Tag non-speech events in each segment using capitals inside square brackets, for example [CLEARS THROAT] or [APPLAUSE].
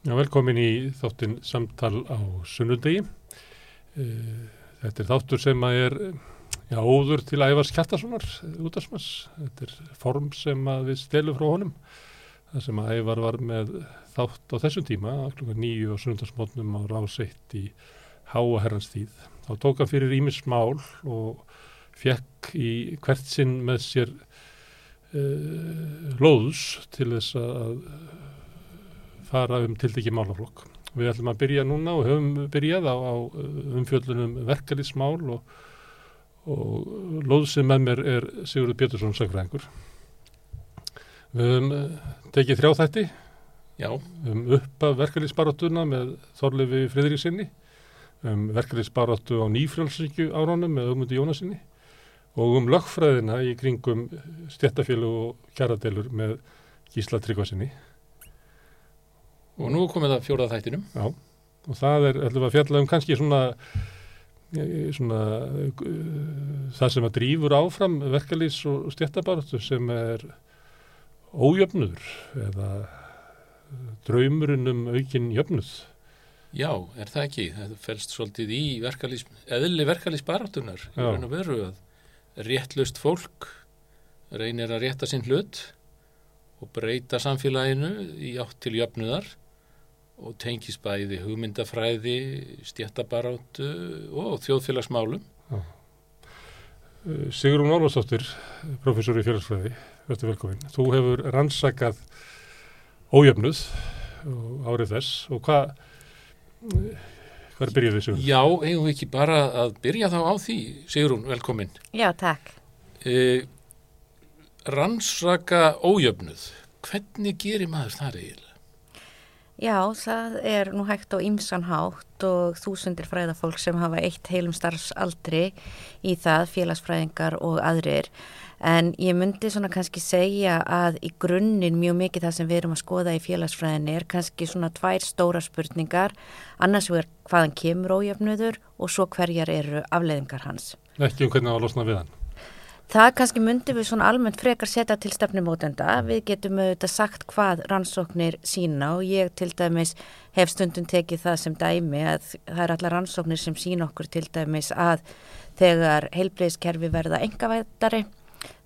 Já, velkomin í þáttin samtal á sunnundegi. Eh, þetta er þáttur sem að er já, óður til Ævars Kjartasonar útdagsmanns. Þetta er form sem við stelum frá honum. Það sem að Ævar var með þátt á þessum tíma, klukka nýju og sunnundagsmótnum á ráseitt í háa herrans tíð. Þá tók hann fyrir Ímis mál og fekk í hvert sinn með sér uh, lóðs til þess að fara um tildegi málaflokk. Við ætlum að byrja núna og höfum byrjað á, á umfjöldunum verkefnismál og, og lóðsinn með mér er Sigurður Pétursson Sækfræðingur. Við höfum tekið þrjá þætti um upp af verkefnisbaráttuna með Þorlefi Fridrikssinni, um verkefnisbaráttu á nýfrjálfsíkju áraunum með Ögmundi Jónasinni og um lögfræðina í kringum stjættafélag og kjaradelur með Gísla Tryggvarsinni. Og nú komið það fjórað þættinum. Já, og það er, ætlum að fjalla um kannski svona, svona uh, það sem að drýfur áfram verkalýs og stjættabaratu sem er ójöfnuður eða draumurinn um aukin jöfnuð. Já, er það ekki? Það fælst svolítið í verkalýs, eðli verkalýs baratunar. Það er að veru að réttlust fólk reynir að rétta sinn hlut og breyta samfélaginu í átt til jöfnuðar og tengis bæði hugmyndafræði, stjættabarátu og þjóðfélagsmálum. Já. Sigrun Ólafsdóttir, professor í félagsfræði, verður velkominn. Þú hefur rannsakað ójöfnuð árið þess og hvað hvað er byrjuð þessu? Já, eigum við ekki bara að byrja þá á því, Sigrun, velkominn. Já, takk. E, rannsaka ójöfnuð, hvernig gerir maður það eiginlega? Já, það er nú hægt á ymsanhátt og þúsundir fræðafólk sem hafa eitt heilum starfsaldri í það, félagsfræðingar og aðrir. En ég myndi svona kannski segja að í grunninn mjög mikið það sem við erum að skoða í félagsfræðinni er kannski svona tvær stóra spurningar, annars vegar hvaðan kemur ójöfnuður og svo hverjar eru afleðingar hans. Ekki um hvernig það var losnað við hann. Það kannski myndi við svona almennt frekar setja til stefnumótenda. Við getum auðvitað sagt hvað rannsóknir sína og ég til dæmis hef stundum tekið það sem dæmi að það er allar rannsóknir sem sína okkur til dæmis að þegar heilbreyðskerfi verða engavættari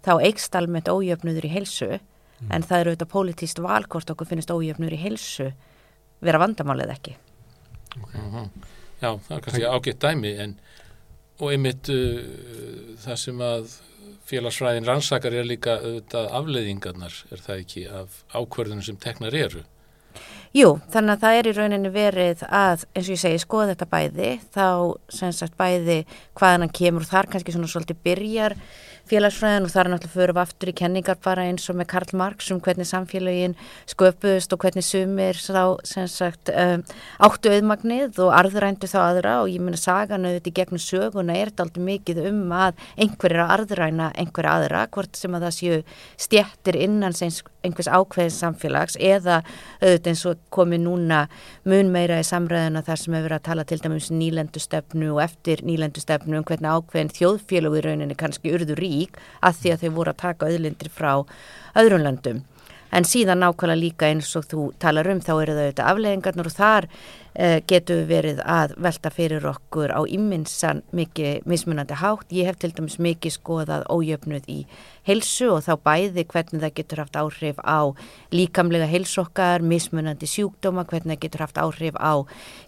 þá eikst almennt ójöfnuður í helsu mm. en það eru auðvitað pólitíst valkort okkur finnist ójöfnuður í helsu vera vandamálið ekki. Okay. Já, það er kannski ágætt dæmi en og einmitt uh, það sem að félagsfræðin rannsakar er líka auðvitað afleiðingarnar, er það ekki, af ákverðunum sem teknar eru? Jú, þannig að það er í rauninni verið að, eins og ég segi, skoða þetta bæði, þá sem sagt bæði hvaðan hann kemur og þar kannski svona svolítið byrjar félagsfræðin og það er náttúrulega fyrir aftur í kenningar bara eins og með Karl Marx um hvernig samfélagin sköpust og hvernig sumir sem sagt um, áttu auðmagnið og arðrændu þá aðra. Og ég minna sagan auðvitað í gegnum söguna er þetta aldrei mikið um að einhver er að arðræna einhver aðra, hvort sem að það séu stjættir innan einhvers ákveðin samfélags eða auðvitað eins og komi núna mun meira í samræðina þar sem hefur að tala til dæmis um nýlendustefnu og eftir nýlendustefnu um hvernig ákveðin þjóðfélag í rauninni kannski urður í rík að því að þau voru að taka auðlindir frá öðrum löndum. En síðan nákvæmlega líka eins og þú talar um þá eru þau auðvitað afleggingarnir og þar uh, getur við verið að velta fyrir okkur á imminsan mikið mismunandi hátt. Ég hef til dæmis mikið skoðað ójöfnuð í heilsu og þá bæði hvernig það getur haft áhrif á líkamlega heilsokkar, mismunandi sjúkdóma, hvernig það getur haft áhrif á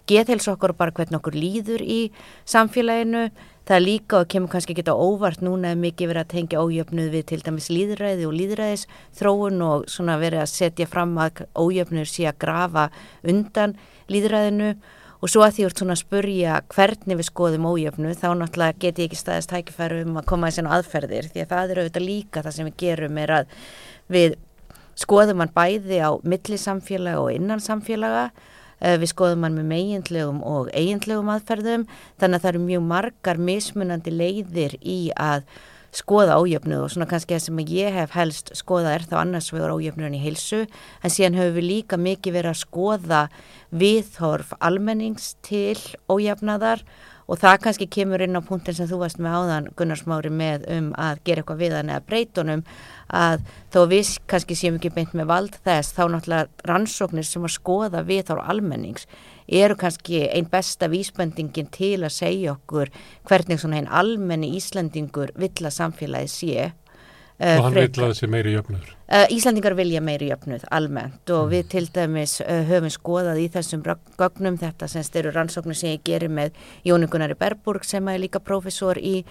geðheilsokkar og bara hvernig okkur líður í samfélaginu Það líka og kemur kannski á óvart núna að mikið verið að tengja ójöfnuð við til dæmis líðræði og líðræðis þróun og svona verið að setja fram að ójöfnuður sé að grafa undan líðræðinu og svo að því úr svona að spurja hvernig við skoðum ójöfnuð þá náttúrulega get ég ekki staðist tækifæru um að koma þessi aðferðir því að það er auðvitað líka það sem við gerum er að við skoðum hann bæði á millisamfélaga og innan samfélaga Eh, við skoðum hann með meginlegum og eiginlegum aðferðum þannig að það eru mjög margar mismunandi leiðir í að skoða ójöfnuð og svona kannski það sem ég hef helst skoða er þá annars vegar ójöfnuðan í heilsu en síðan höfum við líka mikið verið að skoða viðhorf almennings til ójöfnaðar og það kannski kemur inn á punktin sem þú varst með áðan Gunnarsmári með um að gera eitthvað við hann eða breytunum að þó við kannski séum ekki beint með vald þess þá náttúrulega rannsóknir sem að skoða við þá almennings eru kannski einn besta vísbendingin til að segja okkur hvernig svona einn almenni Íslandingur vill að samfélagi sé Uh, og hann vil að þessi meiri jöfnuð uh, Íslandingar vilja meiri jöfnuð almennt. Og mm. við til dæmis uh, höfum skoðað í þessum gögnum þetta sem styrir rannsóknir sem ég gerir með Jóningunari Berburg sem er líka profesor í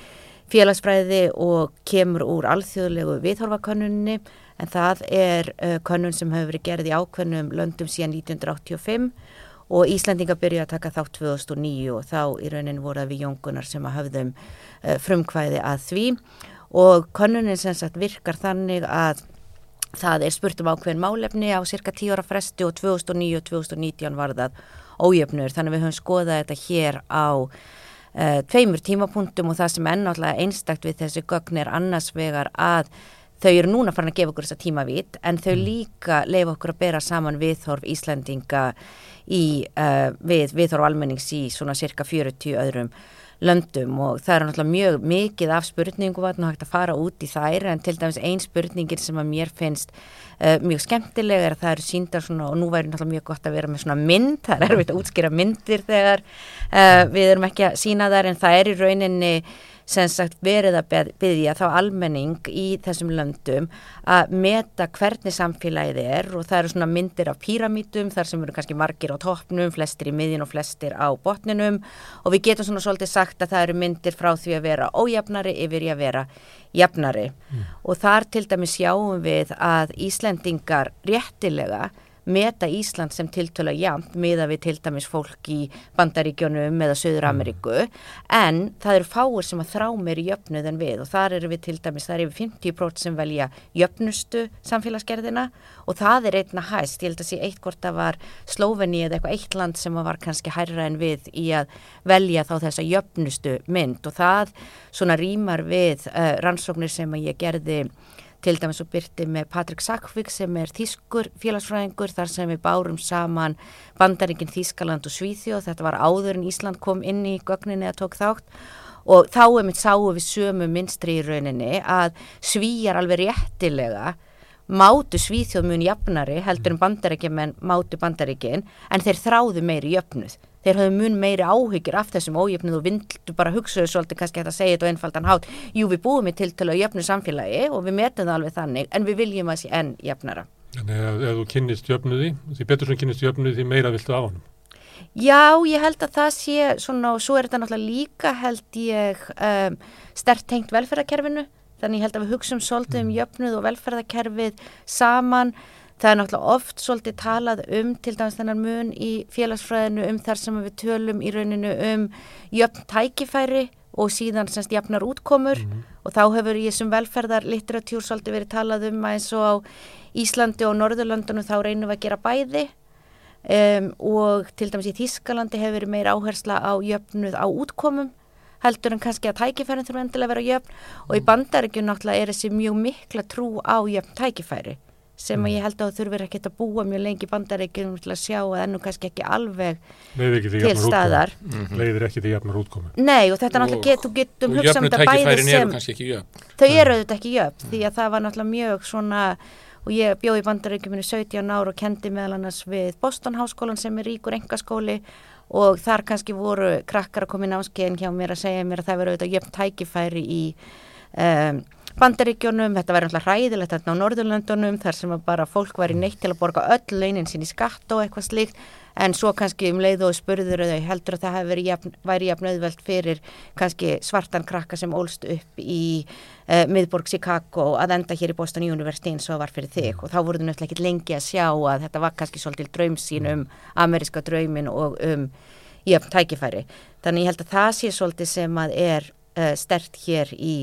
félagsfræði og kemur úr alþjóðlegu viðhorfakönnunni. En það er könnun sem hefur verið gerð í ákveðnum löndum síðan 1985 og Íslandingar byrjuði að taka þátt 2009 og þá í raunin voru það við Jóngunar sem að hafðum frumkvæði að því. og konnunin sem sagt virkar þannig að það er spurt um ákveðin málefni á cirka 10 ára fresti og 2009 og 2019 var það ójöfnur þannig að við höfum skoðað þetta hér á uh, tveimur tímapunktum og það sem ennáttúrulega einstakt við þessi gögn er annars vegar að þau eru núna farin að gefa okkur þessa tímavít en þau mm. líka leifa okkur að bera saman viðhorf Íslandinga í, uh, við viðhorf almennings í svona cirka 40 öðrum löndum og það er náttúrulega mjög mikið af spurningu vatn og hægt að fara út í þær en til dæmis ein spurningir sem að mér finnst uh, mjög skemmtilega er að það eru síndar svona og nú væri náttúrulega mjög gott að vera með svona mynd, það er erfitt að útskýra myndir þegar uh, við erum ekki að sína þar en það er í rauninni sem sagt verið að byggja þá almenning í þessum löndum að meta hvernig samfélagið er og það eru svona myndir af píramítum þar sem eru kannski margir á toppnum, flestir í miðin og flestir á botninum og við getum svona svolítið sagt að það eru myndir frá því að vera ójafnari yfir í að vera jafnari mm. og þar til dæmi sjáum við að Íslendingar réttilega meta Ísland sem tiltöla jamt miða við til dæmis fólk í Bandaríkjónum eða Söður Ameríku mm. en það eru fáir sem að þrá meiri jöfnuð en við og þar eru við til dæmis, það eru yfir 50% sem velja jöfnustu samfélagsgerðina og það er einna hæst, ég held að sé eitt hvort það var Sloveni eða eitthvað eitt land sem var kannski hærra en við í að velja þá þessa jöfnustu mynd og það svona rýmar við uh, rannsóknir sem að ég gerði til dæmis og byrti með Patrik Sakvík sem er þýskur félagsfræðingur þar sem við bárum saman bandaríkinn Þýskaland og Svíþjóð. Þetta var áður en Ísland kom inn í gögninni að tók þátt. Og þá er mitt sáu við sömu minstri í rauninni að svíjar alveg réttilega mátu Svíþjóð mun jafnari heldur en bandaríkinn mátu bandaríkinn en þeir þráðu meiri jöfnuð. Þeir hafðu mun meiri áhyggjur af þessum ójöfnuð og vildu bara hugsaðu svolítið kannski að segja þetta á einfaldan hát jú við búum í til til að jöfnu samfélagi og við metum það alveg þannig en við viljum að sé enn jöfnara Þannig að ef þú kynnist jöfnuði því betur sem kynnist jöfnuði því meira viltu á hann Já, ég held að það sé svona og svo er þetta náttúrulega líka held ég um, stert tengt velferðarkerfinu þannig ég held að við hugsaum svolítið um jöfnuð og velferðarkerfið saman. Það er náttúrulega oft svolítið talað um til dæmis þennan mun í félagsfræðinu um þar sem við tölum í rauninu um jöfn tækifæri og síðan semst jafnar útkomur. Mm -hmm. og þá hefur í þessum velferðar litteratúr svolítið verið talað um að eins og á Íslandi og Norðurlandunum þá reynum við að gera bæði. Um, og til dæmis í Þískalandi hefur verið meira áhersla á jöfnuð á útkomum heldur en kannski að tækifærin þurfa endilega að vera jöfn og í mhm. bandaríkjum náttúrulega er þessi mjög mikla trú á jöfn tækifæri sem mm. ég held að þú þurfir ekki að búa mjög lengi bandaríkjum til að sjá að ennú kannski ekki alveg ekki til staðar mm -hmm. leiðir ekki því jafnar útkomi Nei og þetta er náttúrulega get, þú getum hugsað um þetta bæði sem þau eru auðvitað ekki jöfn mm. því að það var náttúrulega mjög svona og ég bjóði bandaríkjuminu 17 ár og kendi meðal annars við Boston Háskólan sem er ríkur engaskóli og þar kannski voru krakkar að koma í námskeiðin hjá mér að segja mér að það verður auðvitað jöfn tækifæri í um, bandaríkjónum, þetta var alltaf ræðilegt þarna á Norðurlöndunum þar sem bara fólk var í neitt til að borga öll launin sín í skatt og eitthvað slíkt en svo kannski um leið og spurður þau heldur að það hefði jafn, væri jafn auðvelt fyrir kannski svartan krakka sem ólst upp í uh, miðborg Chicago að enda hér í Boston University eins og var fyrir þig. Og þá voru þau náttúrulega ekki lengi að sjá að þetta var kannski svolítil draum sín um ameriska draumin og um jafn tækifæri. Þannig ég held að það sé svolítið sem að er uh, stert hér í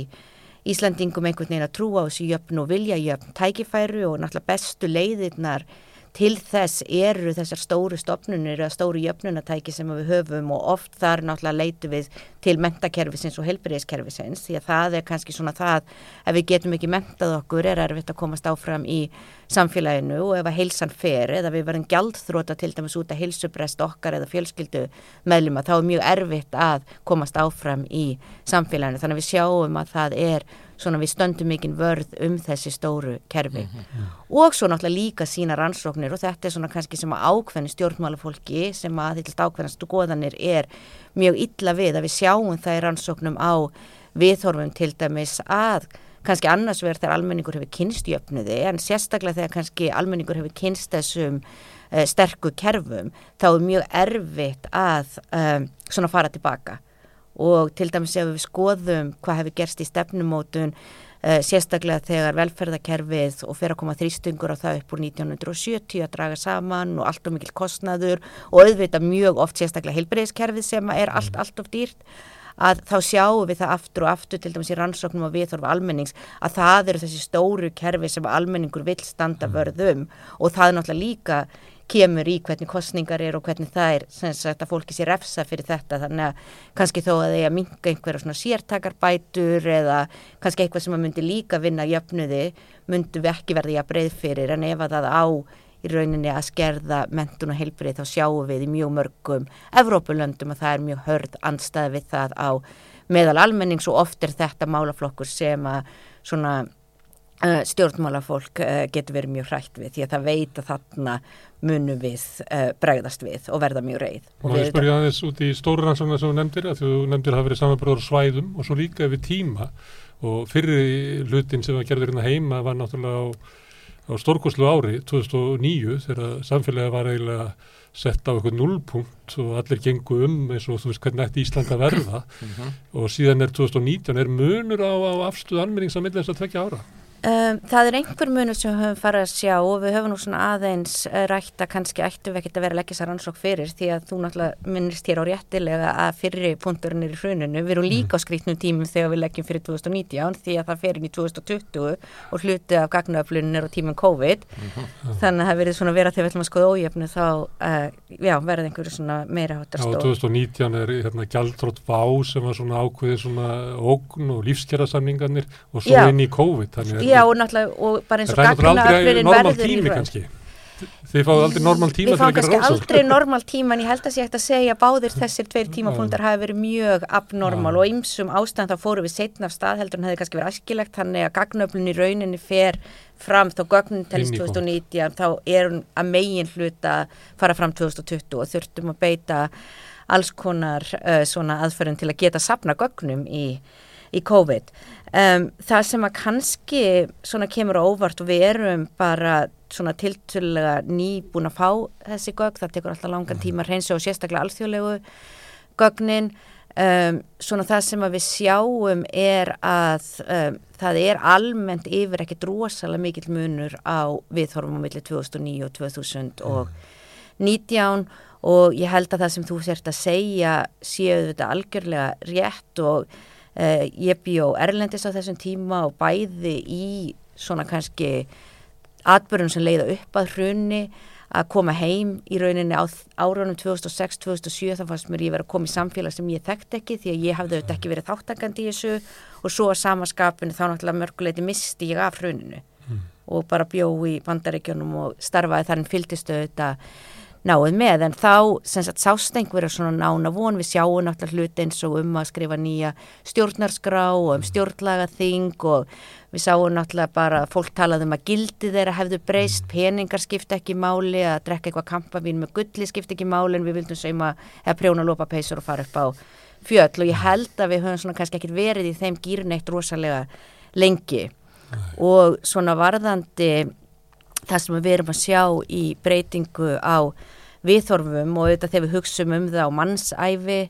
Íslandingum einhvern veginn að trúa á þessu jöfn og vilja jöfn tækifæru og náttúrulega bestu leiðirnar til þess eru þessar stóru stopnunir eða stóru jöfnunatæki sem við höfum og oft þar náttúrulega leitu við til mentakerfisins og helbriðiskerfisins því að það er kannski svona það ef við getum ekki mentað okkur er erfitt að komast áfram í samfélaginu og ef að heilsan fer eða við verðum gjaldþróta til dæmis út að heilsubrest okkar eða fjölskyldu meðluma þá er mjög erfitt að komast áfram í samfélaginu. Þannig að við sjáum að það er svona við stöndum mikinn vörð um þessi stóru kerfi. Mm -hmm. og svo náttúrulega líka sína rannsóknir og þetta er svona kannski sem að ákveðni stjórnmálafólki sem að þetta ákveðnast og goðanir er mjög illa við að við sjáum það í rannsóknum á viðhorfum til dæmis að kannski annars verður þegar almenningur hefur kynstjöfnuði en sérstaklega þegar kannski almenningur hefur kynst þessum uh, sterku kerfum þá er mjög erfitt að um, svona fara tilbaka og til dæmis ef við skoðum hvað hefur gerst í stefnumótun uh, sérstaklega þegar velferðakerfið og fer að koma þrýstungur á það upp úr 1970 að draga saman og allt og mikil kostnaður og auðvita mjög oft sérstaklega heilbreyðskerfið sem er allt, allt of dýrt að þá sjáum við það aftur og aftur til dæmis í rannsóknum og viðþorfa almennings að það eru þessi stóru kerfi sem almenningur vil standa vörðum og það er náttúrulega líka kemur í hvernig kostningar er og hvernig það er sem sagt að fólki sé refsa fyrir þetta. Þannig að kannski þó að þeir að minga einhverja svona sértakarbætur eða kannski eitthvað sem að myndi líka vinna jöfnuði myndi við ekki verði að breið fyrir. En ef að það á í rauninni að skerða mentun og heilbrið þá sjáum við í mjög mörgum Evrópulöndum að það er mjög hörð anstæði við það á meðal almennings og oft er þetta málaflokkur sem að svona stjórnmálafólk uh, getur verið mjög hrætt við því að það veit að þarna munum við uh, bregðast við og verða mjög reið. Og það spyrir aðeins út í stóru rannsóknar sem þú nefndir, að þú nefndir að það verið samanbróður svæðum og svo líka við tíma og fyrir hlutin sem var gerður hérna heima var náttúrulega á, á stórkoslu ári 2009 þegar samfélagi var eiginlega sett á eitthvað nullpunkt og allir gengu um eins og þú veist hvernig ætti Ísland að verða -hmm. og síðan er 2019 er munur á, á afstuð almennings að millast að tvekja ára. Um, það er einhver munur sem við höfum farið að sjá og við höfum nú svona aðeins rætt að kannski ættum við ekkert að vera að leggja þessar ansók fyrir því að þú náttúrulega minnist hér á réttilega að fyrri punkturinn er í hruninu. Við erum líka á mm. skrítnum tímum þegar við leggjum fyrir 2019 því að það fer inn í 2020 og hluti af gagnaöflunin er á tímum COVID. Mm -hmm. Þannig að það verið svona vera þegar við ætlum að skoða ójöfnu þá uh, já, verði einhverju svona meira hátar stóð. Já, 2019 er hérna gjaldrótt vá sem var svona ákveðið svona ógn og lífskjara og svo já. inn í COVID. Já, og náttúrulega, og bara eins og gaggrinna öflurinn verður. Þið fáðu aldrei normal tíma. Við fáum kannski aldrei normal tíma en ég held að ég ætti að segja báðir þessir tveir tímapunktar hafi verið mjög abnormal og ymsum ástæðan þá fóru við setna af stað heldur en hefði kannski verið askilegt þannig að gagnöflun í rauninni fer fram þá gögnin telist 2019 þá er hún að megin hluta fara fram 2020 og þurftum að beita alls konar uh, svona aðferðin til að geta sapna gögnum í í COVID. Um, það sem að kannski svona kemur óvart og við erum bara svona tiltölulega nýbúin að fá þessi gögn, það tekur alltaf langan mhm. tíma að reynsa og sérstaklega alþjóðlegu gögnin. Um, svona það sem að við sjáum er að um, það er almennt yfir ekki drosalega mikill munur á viðhorfum á milli 2009 og 2019 og ég held að það sem þú sért að segja séu þetta algjörlega rétt og Uh, ég bjó Erlendis á þessum tíma og bæði í svona kannski atbyrjum sem leiða upp að hrunni að koma heim í rauninni á árunum 2006-2007 þá fannst mér ég verið að koma í samfélag sem ég þekkt ekki því að ég hafði auðvitað ekki verið þáttakandi í þessu og svo að samaskapinu þá náttúrulega mörguleiti misti ég af hruninu mm. og bara bjó í bandaríkjunum og starfaði þannig fylgtistu auðvitað náið með en þá sem sagt sást einhverja svona nána von. Við sjáum náttúrulega hluti eins og um að skrifa nýja stjórnarskrá og um stjórnlaga þing og við sáum náttúrulega bara fólk talað um að gildi þeirra hefðu breyst, peningar skipta ekki máli, að drekka eitthvað kampavín með gulli skipta ekki máli en við vildum seima eða prjóna lópa peisur og fara upp á fjöll. Og ég held að við höfum svona kannski ekkit verið í þeim gýrneitt rosalega lengi. Og svona varðandi það sem við erum að sjá í breytingu á viðþorfum og auðvitað þegar við hugsaum um það á mannsæfi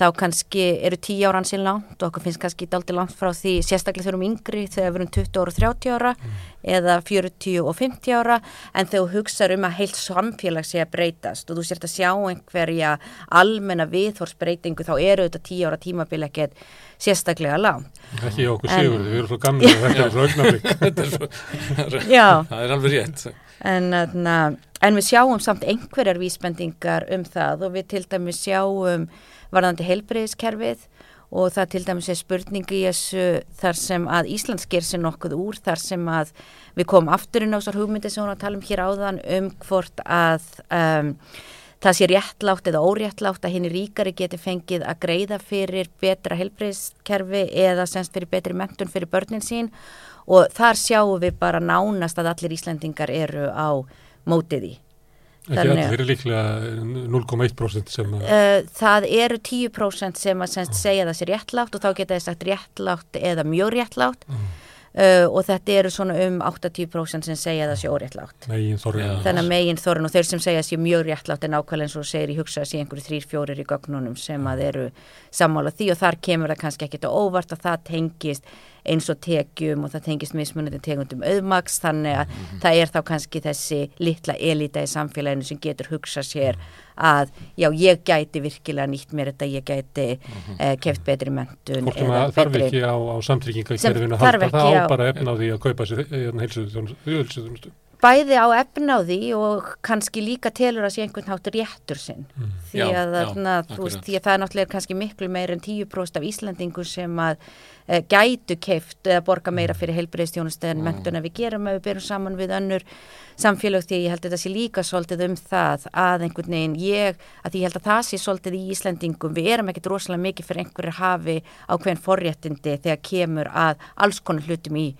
þá kannski eru 10 ára ansinn langt og okkur finnst kannski daldi langt frá því sérstaklega þegar við erum yngri þegar við erum 20 ára og 30 ára mm. eða 40 og 50 ára en þegar þú hugsaður um að heilt samfélag sé að breytast og þú sért að sjá einhverja almenna viðþorsbreytingu þá eru þetta 10 ára tímabil ekkert sérstaklega langt. Ekki okkur sigur, við erum svo gamlega [LAUGHS] [LAUGHS] þetta er svo [LAUGHS] augnablik. það er alveg rétt. En þannig að en við sjáum samt einhverjar vísbendingar um það og við til dæmis sjáum varðandi heilbreyðiskerfið og það til dæmis er spurningi í þessu þar sem að Ísland sker sér nokkuð úr þar sem að við komum afturinn á þessar hugmyndi sem hún að tala um hér áðan um hvort að um, það sé réttlátt eða óréttlátt að henni ríkari geti fengið að greiða fyrir betra helbreyðskerfi eða semst fyrir betri mentun fyrir börnin sín. Og þar sjáum við bara nánast að allir Íslandingar eru á mótið í. Ekki Þannig allir, að- þeir eru líklega 0,1% sem að, Uh, það eru 10% sem að semst segja það sé réttlátt og þá geta þið sagt réttlátt eða mjög réttlátt Mm. uh, og þetta eru svona um 80% sem segja það sé óréttlátt. megin þorri. Já. Þannig að megin þorun og þeir sem segja sé mjög réttlátt er nákvæmlega eins og segir í hugsa sé einhverju þrýr, fjórir í gögnunum sem að eru sammála því og þar kemur það kannski ekkit á óvart að það tengist eins og tekjum og það tengist mismunandi tegundum auðmaks þannig að það er þá kannski þessi litla elita í samfélaginu sem getur hugsa sér að já ég gæti virkilega nýtt mér þetta, ég gæti eh, keft betri mentun að þarf ekki á, á samtryggingakerfinu að þarf ekki það á bara efna á því að kaupa sér heilsuðunustu. bæði á efn á því og kannski líka telur að sé einhvern hátt réttur sinn. Mm. því Já, að, já, þú veist, því að það er náttúrulega kannski miklu meir en 10% af Íslandingu sem að gætu keift eða borga meira fyrir heilbreyðstjónustu en Mm. mentuna við gerum að við berum saman við önnur samfélag því ég held að þetta sé líka svolítið um það að einhvern veginn ég, að því ég held að það sé svolítið í Íslandingum við erum ekkit rosalega mikið fyrir einhverju hafi á hvern forréttindi þegar kemur að alls konar hlutum í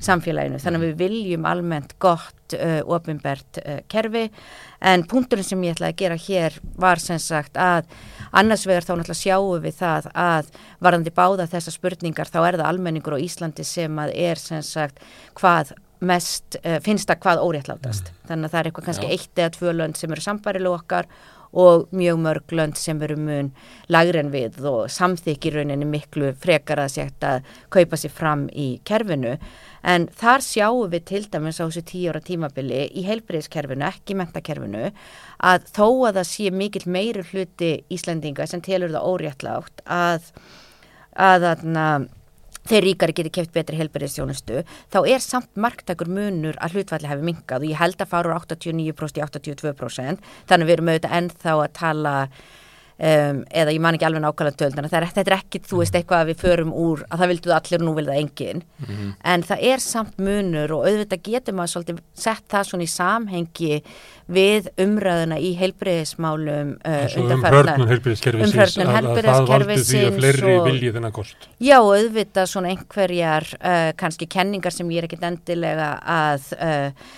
samfélaginu. Þannig að við viljum almennt gott uh, ofinbert uh, kerfi. En punkturinn sem ég ætlaði að gera hér var sem sagt að annars vegar þá náttúrulega sjáum við það að varðandi báða þessar spurningar þá er það almenningur á Íslandi sem að er sem sagt hvað mest, uh, finnst það hvað óréttlátast. Þannig að það er eitthvað kannski Já. eitt eða tvö lönd sem eru sambarilega okkar og mjög mörg lönd sem eru mun lagri en við og samþykir rauninni miklu frekar að sétt að kaupa sér fram í kerfinu. En þar sjáum við til dæmis á þessu tíu ára tímabili í heilbreyðskerfinu, ekki mentakerfinu að þó að það sé mikill meiri hluti Íslendinga sem telur það óréttlátt að að þarna þeir ríkari geti keft betri helberiðstjónustu þá er samt marktakur munur að hlutfalli hafi minkað og ég held að fara úr 89% í 82% þannig við erum auðvitað ennþá að tala um, eða ég man ekki alveg nákvæmlega er, þetta er ekki, þú veist, eitthvað að við förum úr að það vildu allir og nú vil það engin en það er samt munur og auðvitað getur maður svolítið sett það svona í samhengi við umræðuna í heilbreyðismálum uh, Svo um undanfarna- hörnun heilbyrðiskerfisins Umhörnun að, að það valdi því að fleiri og- vilji þennan kost. Já, auðvitað svona einhverjar uh, kannski kenningar sem ég er ekkit endilega að, uh,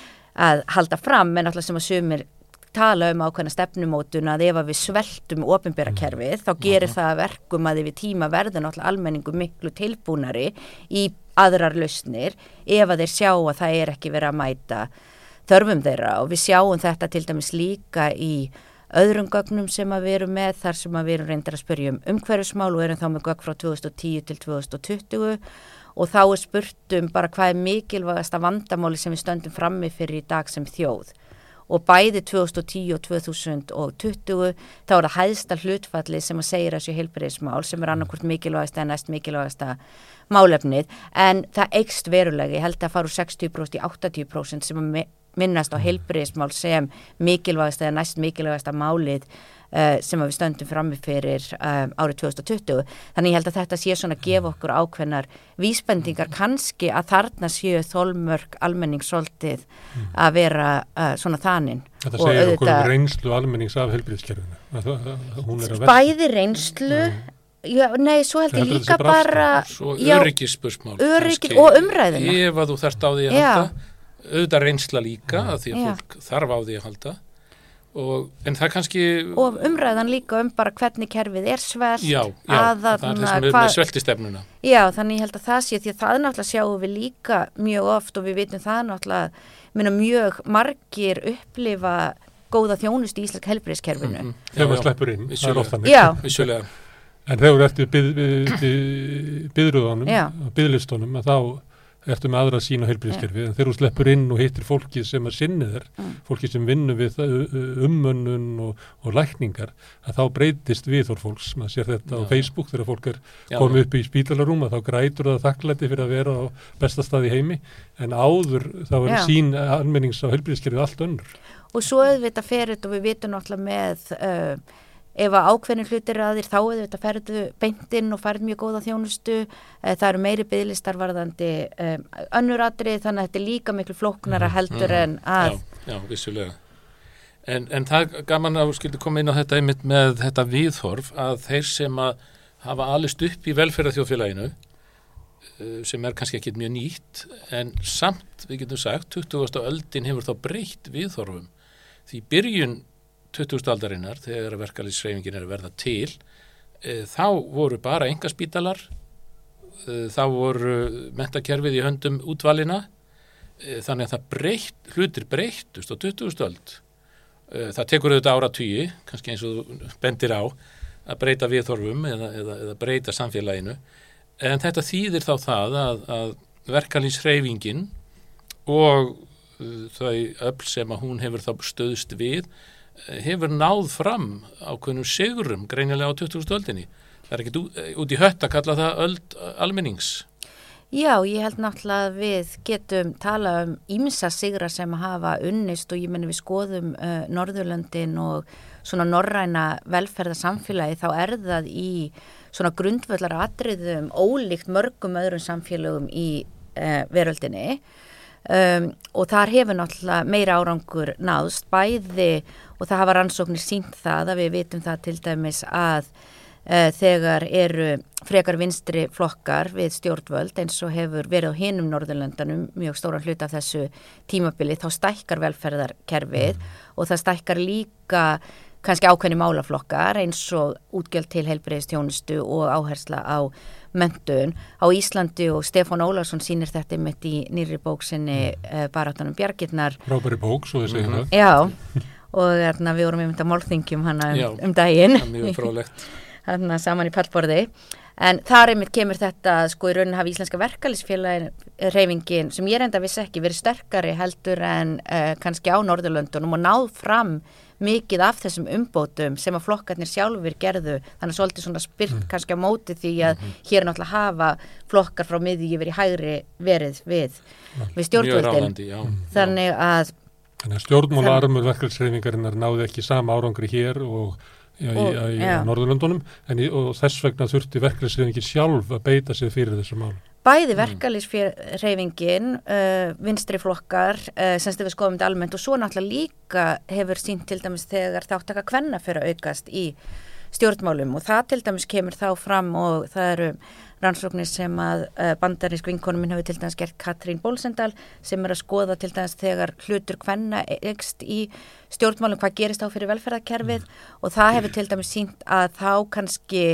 að halda fram, en alltaf sem að sumir tala um ákveðna stefnumótun að ef að við sveltum ofinbera kerfið þá gerir það að verkum að yfir tíma verður náttúrulega almenningu miklu tilbúnari í aðrar lausnir ef að þeir sjá að það er ekki verið að mæta þörfum þeirra. Og við sjáum þetta til dæmis líka í öðrum gögnum sem að við erum með þar sem að við erum reyndar að spyrja um umhverfismál og erum þá með gögn frá 2010 til 2020 og þá er spurt um bara hvað er mikilvægasta vandamáli sem við stöndum frammi fyrir í dag sem þjóð og bæði 2010 og 2020 þá er það hæðsta hlutfalli sem að segja þessu heilbreyðismál sem er annarkvort mikilvægasta en næst mikilvægasta málefnið. En það eikst verulega, ég held að fara úr 60% í 80% sem að mi- minnast á heilbreyðismál sem mikilvægasta eða næst mikilvægasta málið uh, sem við stöndum frammi fyrir um, árið 2020. Þannig ég held að þetta sé svona að gefa okkur ákveðnar vísbendingar kannski að þarna séu þólmörk almenningssoltið að vera uh, svona þaninn. Þetta segir okkur um reynslu almennings af er verða. Bæði reynslu, já, nei, svo held ég líka bara bara, Svo já, öryggispursmál. öryggis kannski. og umræðuna. Ef að þú þarft á því að Já. halda, auðvitað reynsla líka, að því að Já. fólk þarf á því að halda. Og, en það kannski, og umræðan líka um bara hvernig kerfið er svelt já, já, að það er það sem er hvað- með sveltistefnuna. Já, þannig ég held að það sé því að það náttúrulega sjáum við líka mjög oft og við veitum það náttúrulega minna mjög margir upplifa góða þjónust í Íslensk helbriðskerfinu. Mhm. Þegar Já, maður sleppur inn, það er vissulega. ofta neitt. Já, Vissulega, En þegar þú ert í byð, byð, byð, byðrúðunum, Já. byðlistunum, að þá ertu með aðra sína heilbríðskerfi en þegar þú sleppur inn og hittir fólki sem að sinni þér, Mm. fólki sem vinnur við ummönnun og, og lækningar að þá breytist viðhór fólks maður sér þetta á Já. Facebook þegar fólk er komið upp í spítalarúma þá grætur það þakklæti fyrir að vera á besta stað í heimi en áður þá er Já. sín almennings á heilbríðskerfið allt önnur og svo auðvitað fer þetta og við vitum náttúrulega með uh, ef að ákveðin hlutir að þér þá auðvitað ferðu beintinn og ferð mjög góða þjónustu uh, það eru meiri bygglistar varðandi um, önnur atrið þannig að þetta er líka miklu flóknara heldur Mhm. en að Já, já, vissulega. En, en það gaman að þú skildi koma inn á þetta einmitt með þetta viðhorf að þeir sem að hafa alist upp í velferðarþjóðfélaginu eh, sem er kannski ekki mjög nýtt en samt, við getum sagt, 20. öldin hefur þá breytt viðhorfum því byrjun 20. aldarinnar þegar verkalýsreifingin er að verða til e, þá voru bara engaspítalar e, þá voru mentakerfið í höndum útvalina e, þannig að það breytt, hlutir breyttust á 20. öld e, það tekur auðvitað ára tugi kannski eins og bendir á að breyta viðhorfum eða, eða, eða breyta samfélaginu en þetta þýðir þá það að, að verkalýsreifingin og þau öll sem að hún hefur þá stöðst við hefur náð fram ákveðnum sigurum greinilega á 20. öldinni. Það er ekkit ú- eh, út í hött að kalla það öld almennings. Já, ég held náttúrulega að við getum tala um ímsa sigra sem hafa unnist og ég menn við skoðum uh, Norðurlöndin og svona norræna velferðarsamfélagi þá er það í svona grundvöllar atriðum ólíkt mörgum öðrum samfélögum í uh, veröldinni um, og þar hefur náttúrulega meira árangur náðst bæði og það hafa rannsóknir sínt það að við vitum það til dæmis að uh, þegar eru frekar vinstri flokkar við stjórnvöld eins og hefur verið á hinum Norðurlöndanum mjög stóran hlut af þessu tímabili þá stækkar velferðarkerfið og það stækkar líka kannski ákveðni málaflokkar eins og útgjöld til heilbreyðistjónustu og áhersla á mentun. Á Íslandi og Stefán Ólarsson sýnir þetta mitt í nýri bóksinni uh, Baráttanum Bjargirnar Rábæri bók, svo þið segir Mhm. Já, og þarna, við vorum einmitt að málþingjum hana Já. um, um daginn [LAUGHS] þarna saman í pallborði. En þar einmitt kemur þetta sko í raunin hafi íslenska verkalisfélagin reyfingin sem ég reynda vissi ekki verið sterkari heldur en uh, kannski á Norðurlöndunum og náð fram mikið af þessum umbótum sem að flokkarnir sjálfur gerðu. Þannig að svolítið svona spyrt kannski á móti því að hér er náttúrulega hafa flokkar frá miði yfir í hægri verið við, við stjórnvöldin. þannig að Þannig að stjórnmálarmur verkefælsreifingarinnar náði ekki sama árangri hér og í, Og- í, í já. Norðurlöndunum en og þess vegna þurfti verkefælsreifingin sjálf að beita sig fyrir þessu mál. Bæði verkalýsreyfingin, uh, vinstri flokkar, uh, sem við skoðum þetta almennt og svo náttúrulega líka hefur sínt til dæmis þegar þáttaka kvenna fyrir að aukast í stjórnmálum og það til dæmis kemur þá fram og það eru rannsóknir sem að uh, bandarinsk vinkonum minn hefur til dæmis gert Katrín Bólsendal sem er að skoða til dæmis þegar hlutur kvenna ekst í stjórnmálum hvað gerist á fyrir velferðarkerfið og það hefur til dæmis sínt að þá kannski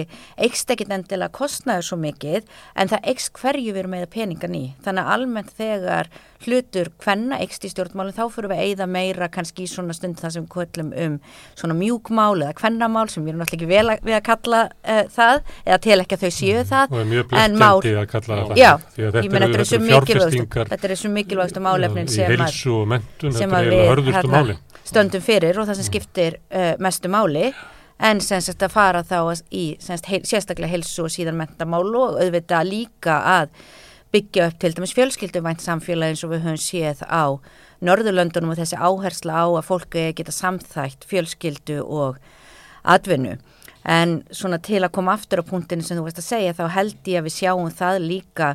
ekst ekkit endilega kostnaður svo mikið en það ekst hverju við erum með peningan í. Þannig að almennt þegar hlutur kvenna ekst í stjórnmálum þá fyrir við að eyða meira kannski í svona stund það sem við köllum um svona mjúkmál eða kvennamál sem við erum náttúrulega ekki vel að, við að kalla uh, það eða til ekki að þau séu það Og er mjög blekkjandi að kalla það Já, ég meina þetta er svo mikilvægstu málefnin sem að við stöndum fyrir og það sem skiptir uh, mestu máli en sem sagt að fara þá í sem sagt, heil, sérstaklega heilsu og síðan mentamál og auðvitað líka að byggja upp til dæmis fjölskylduvænt samfélagi eins og við höfum séð á Norðurlöndunum og þessi áhersla á að fólki geta samþægt fjölskyldu og atvinnu. En svona til að koma aftur á punktinu sem þú veist að segja þá held ég að við sjáum það líka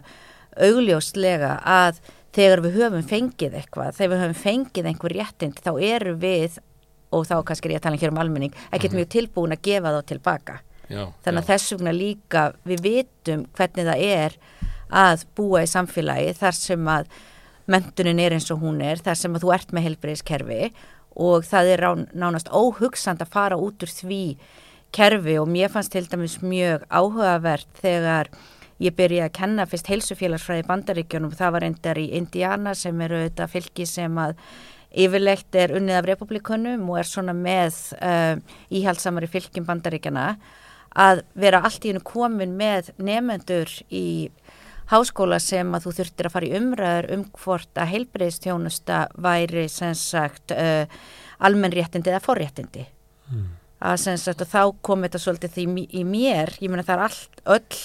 augljóslega að þegar við höfum fengið eitthvað, þegar við höfum fengið einhver réttind þá eru við, og þá kannski er ég að tala hér um almenning, ekkert mjög tilbúin að gefa þá tilbaka. Já, Þannig að þess vegna líka við vitum hvernig það er að búa í samfélagi þar sem að mentunin er eins og hún er, þar sem að þú ert með helbriðiskerfi og það er rán, nánast óhugsand að fara út úr því kerfi og mér fannst til dæmis mjög áhugavert þegar ég byrjaði að kenna fyrst heilsufélagsfræði í bandaríkjunum, það var endar í Indiana sem eru þetta fylki sem að yfirlegt er unnið af republikunum og er svona með uh, íhaldsamari fylgjum bandaríkjana að vera allt í hennu komin með nefendur í háskóla sem að þú þurftir að fara í umræður um hvort að heilbreyðstjónusta væri sem sagt uh, almennréttindi eða forréttindi. Mm. að sem sagt að þá kom þetta svolítið því í mér, ég menna það er allt öll,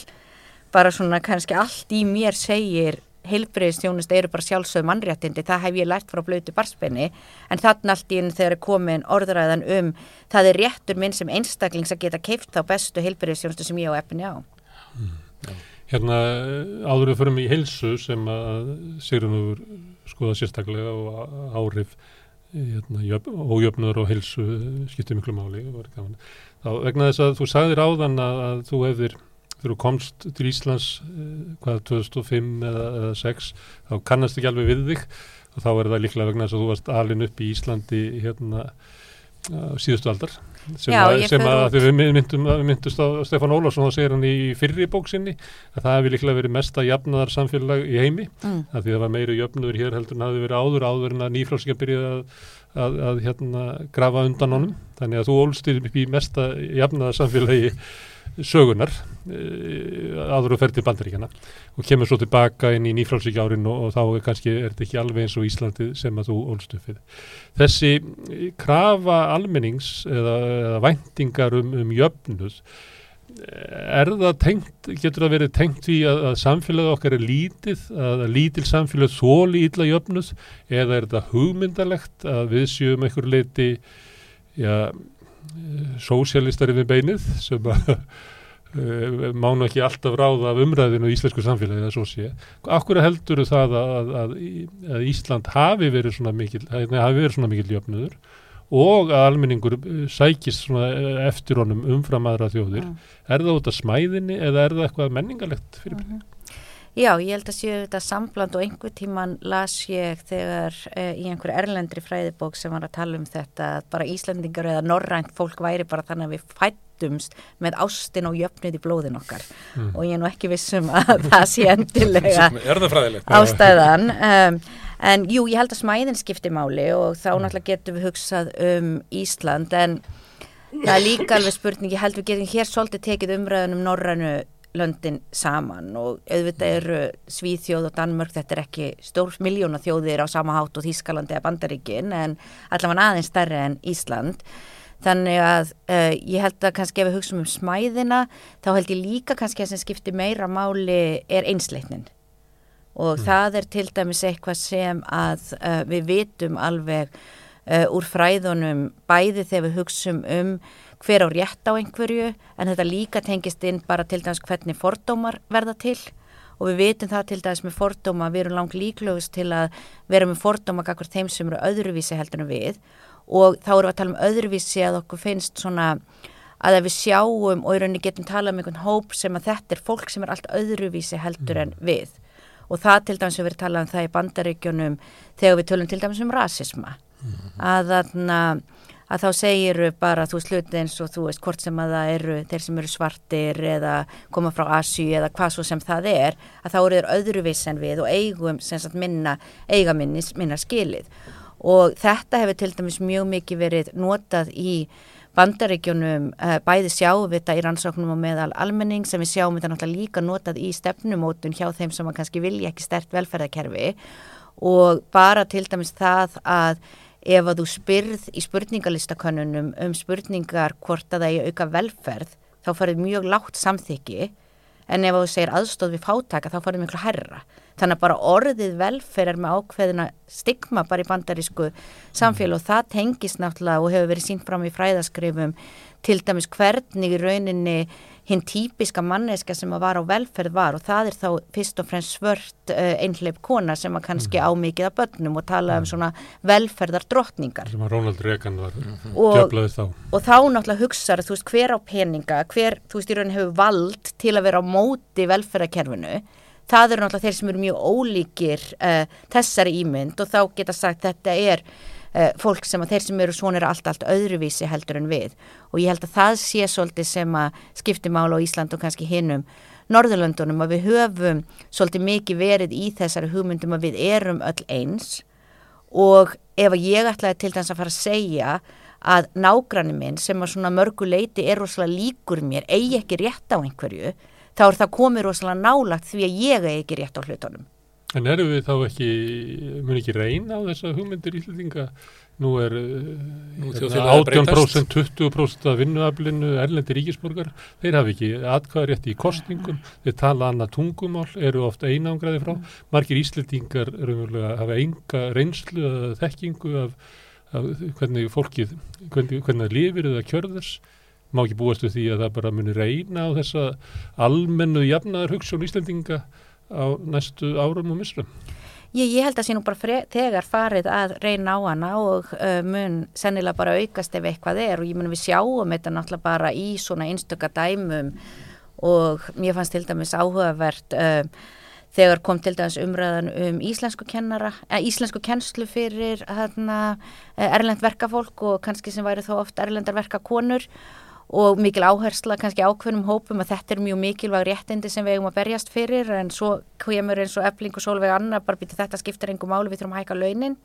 bara svona kannski allt í mér segir heilbreyðstjónust eru bara sjálfsögð mannréttindi, það hef ég lært frá blötu barspenni, en þannig allt í enn þegar er komin orðræðan um það er réttur minn sem einstaklings að geta keift þá bestu heilbreyðstjónustu sem ég á efni á. Mm. Hérna áður við förum í heilsu sem að Sigrunur skoða sérstaklega og áhrif hérna, ójöfnur og heilsu skiptir miklu máli. Þá vegna þess að þú sagðir áðan að, að þú hefðir þegar þú komst til Íslands eh, hvað 2005 eða, eða 2006 þá kannast ekki alveg við þig. Og þá er það líklega vegna þess að þú varst alin upp í Íslandi hérna síðustu aldar. Sem, Já, að, sem að, að við myndum, myndust á Stefán Ólásson og segir hann í fyrri bóksinni að það hefði líklega verið mesta jafnaðar samfélag í heimi. Mm. að því það var meiri jöfnur hér heldur en það hefði verið áður áður en að nýfrálsíkja byrjaði að, að, að hérna grafa undan honum. Þannig að þú ólstir upp í mesta jafnaðar samfélagi sögunar aður og fer til bandaríkjana og kemur svo tilbaka inn í nýfrálsíkja árin og, og þá kannski er þetta ekki alveg eins og Íslandi sem að þú ólstu fyrir. Þessi krafa almennings eða, eða væntingar um, um jöfnuð er það tengt, getur það verið tengt því að, að samfélagið okkar er lítið, að lítil samfélag þóli ítla jöfnuð eða er það hugmyndalegt að við séum einhver leiti já sósialistari við beinið sem að uh, mánu ekki alltaf ráða af umræðinu í íslensku samfélagi eða svo sé. Akkur heldur það að, að, að Ísland hafi verið svona mikil, hafi verið svona mikil jöfnudur og að almenningur uh, sækist eftir honum umfram aðra þjóðir. Mm. Er það út af smæðinni eða er það eitthvað menningalegt fyrir mig? -hmm. Já, ég held að séu þetta sambland og einhver tíman las ég þegar eh, í einhverju erlendri fræðibók sem var að tala um þetta að bara Íslandingar eða norrænt fólk væri bara þannig að við fættumst með ástin og jöfnið í blóðin okkar mm. og ég er nú ekki vissum að [LAUGHS] það sé endilega ástæðan um, en jú, ég held að smæðin skipti máli og þá mm. náttúrulega getum við hugsað um Ísland en það er líka alveg spurning, ég held við getum hér svolítið tekið umræðunum norrænu löndin saman og auðvitað eru Svíþjóð og Danmörk, þetta er ekki stór miljóna þjóðir á sama hátt og Þískalandi eða Bandaríkin en allavega aðeins stærri en Ísland. Þannig að uh, ég held að kannski ef við hugsaum um smæðina þá held ég líka kannski að sem skiptir meira máli er einsleitnin. Og mm. það er til dæmis eitthvað sem að uh, við vitum alveg uh, úr fræðunum bæði þegar við hugsaum um hver á rétt á einhverju en þetta líka tengist inn bara til dæmis hvernig fordómar verða til. Og við vitum það til dæmis með fordóma við erum langt líklegust til að vera með fordóma kakkur þeim sem eru öðruvísi heldur en við. Og þá erum við að tala um öðruvísi að okkur finnst svona að ef við sjáum og í rauninni getum talað um einhvern hóp sem að þetta er fólk sem er allt öðruvísi heldur en við. Og það til dæmis við erum talað um það í bandaríkjunum þegar við tölum til dæmis um rasisma. Mm. að þarna að þá segir bara þú sluti eins og þú veist hvort sem að það eru þeir sem eru svartir eða koma frá Asju eða hvað svo sem það er að þá eru þeir öðruvis en við og eigum sem sagt minna, eiga minni, minna skilið. Og þetta hefur til dæmis mjög mikið verið notað í bandaríkjunum eh, bæði sjáum við þetta í rannsóknum og meðal almenning sem við sjáum þetta náttúrulega líka notað í stefnumótun hjá þeim sem kannski vilja ekki stert velferðarkerfi. Og bara til dæmis það að ef að þú spyrð í spurningalistakönnunum um spurningar hvort að það er auka velferð þá farið mjög lágt samþyggi en ef þú segir aðstóð við fátaka þá farið miklu herra þannig að bara orðið velferð er með ákveðina stigma bara í bandarísku samfélag og það tengis náttúrulega og hefur verið sínt fram í fræðaskrifum til dæmis hvernig í rauninni hinn típiska manneska sem að var á velferð var og það er þá fyrst og fremst svört uh, einhleip kona sem að kannski mm. ámikið að börnum og tala mm. um mhm. svona velferðar drottningar. Sem að Rónald Reagan var mm. djöflaðið þá. Og þá náttúrulega hugsaður, þú veist, hver á peninga, hver, þú veist, í raunin hefur vald til að vera á móti velferðarkerfinu það eru náttúrulega þeir sem eru mjög ólíkir uh, þessari ímynd og þá geta sagt þetta er uh, fólk sem að þeir sem eru svona eru allt, allt öðruvísi heldur en við og ég held að það sé svolítið sem að skipti mála á Ísland og kannski hinnum Norðurlöndunum að við höfum svolítið mikið verið í þessari hugmyndum að við erum öll eins og ef ég ætlaði til dæmis að fara að segja að nágranni minn sem að svona mörgu leiti er rosalega líkur mér, eigi ekki rétt á einhverju þá er það komið rosalega nálagt því að ég er ekki rétt á hlutunum. En eru við þá ekki, mun ekki reyna á þessa hugmyndir íslendinga? Nú er Nú hérna, þjóðfélagið að 18%, 20% af vinnuaflinu, erlendi ríkisborgar, þeir hafi ekki atkvæðarétti í kostningum, þeir tala annað tungumál, eru ofta einangraði frá. Margir íslendingar hafa enga reynslu eða þekkingu af, af hvernig fólkið, hvernig, hvernig það lifir eða kjörðars. Má ekki búast við því að það bara muni reyna á þessa almennu jafnaðar hugsun íslendinga á næstu árum og misrum. Ég, ég held að sé nú bara fre, þegar farið að reyna á hana og uh, mun sennilega bara aukast ef eitthvað er. Og ég mun við sjáum þetta náttúrulega bara í svona einstöka dæmum. Og mér fannst til dæmis áhugavert uh, þegar kom til dæmis umræðan um íslensku kennara, eh, íslensku kennslu fyrir hérna, erlend verkafólk og kannski sem væri þó oft erlendar verkakonur og mikil áhersla kannski ákveðnum hópum að þetta er mjög mikilvæg réttindi sem við eigum að berjast fyrir en svo kemur eins og efling og sólveg annar bara býta þetta skiptir engum máli við þurfum að hækka launin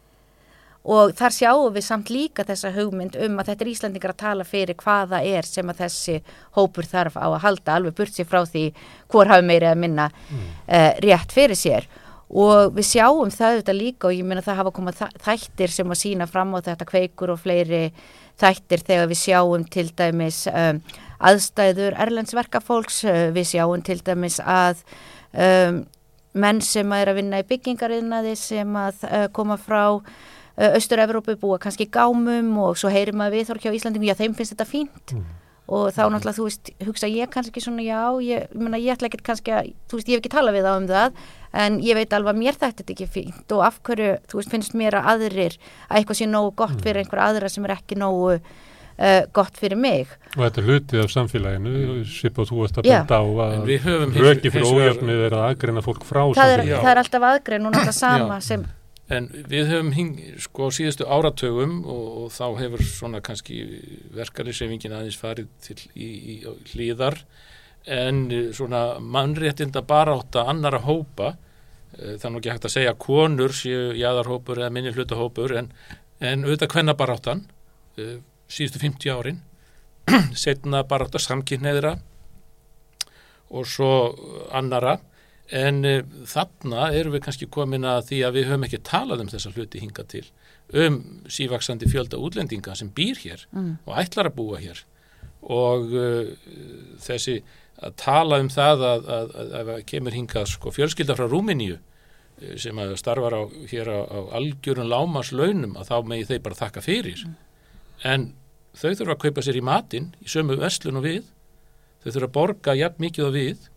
og þar sjáum við samt líka þessa hugmynd um að þetta er Íslandingar að tala fyrir hvaða er sem að þessi hópur þarf á að halda alveg burt sér frá því hvor hafi meiri að minna mm. uh, rétt fyrir sér og við sjáum það þetta líka og ég minna það hafa komað þættir sem að sína fram á þetta kveikur og fleiri þættir þegar við sjáum til dæmis um, aðstæður erlendsverkafólks, uh, við sjáum til dæmis að um, menn sem er að vinna í byggingariðnaði sem að uh, koma frá uh, Östur-Európu búa kannski gámum og svo heyrir maður við þorkja á Íslandingum, já þeim finnst þetta fínt mm. Og þá náttúrulega þú veist, hugsa ég kannski svona já, ég, ég, mena, ég ætla ekki kannski að, þú veist, ég hef ekki talað við þá um það en ég veit alveg að mér þetta er ekki fínt og af hverju, þú veist, finnst mér að aðrir að eitthvað sé nógu gott fyrir mm. einhver aðra sem er ekki nógu uh, gott fyrir mig. Og þetta er hlutið af samfélaginu, Sip og þú varst að benda á að röki fyrir ójöfnið er að aðgreina fólk frá það. Er, það er alltaf aðgrein og náttúrulega sama sem... En við höfum hing, sko síðustu áratögum og, og þá hefur svona kannski verkarinsefingin aðeins farið til í, í, í hlýðar en eh, svona mannréttinda baráta annara hópa eh, nú ekki hægt að segja konur séu jæðarhópur eða minni hlutahópur en, en auðvitað hvenna baráttan eh, síðustu 50 árin [CLEARS THROAT] setna baráta samkynneðra og svo annara en þarna erum við kannski komin að því að við höfum ekki talað um þessa hluti hinga til um sívaksandi fjölda útlendinga sem býr hér mm. og ætlar að búa hér og uh, þessi að tala um það að, að, að, að kemur hingað sko, fjölskylda frá Rúminíu eh, sem að starfar á, hér á, á algjörun lámas launum að þá megi þeir bara þakka fyrir mm. en þau þurfa að kaupa sér í matin í sömu vestlun og við þau þurfa að borga jafn mikið og við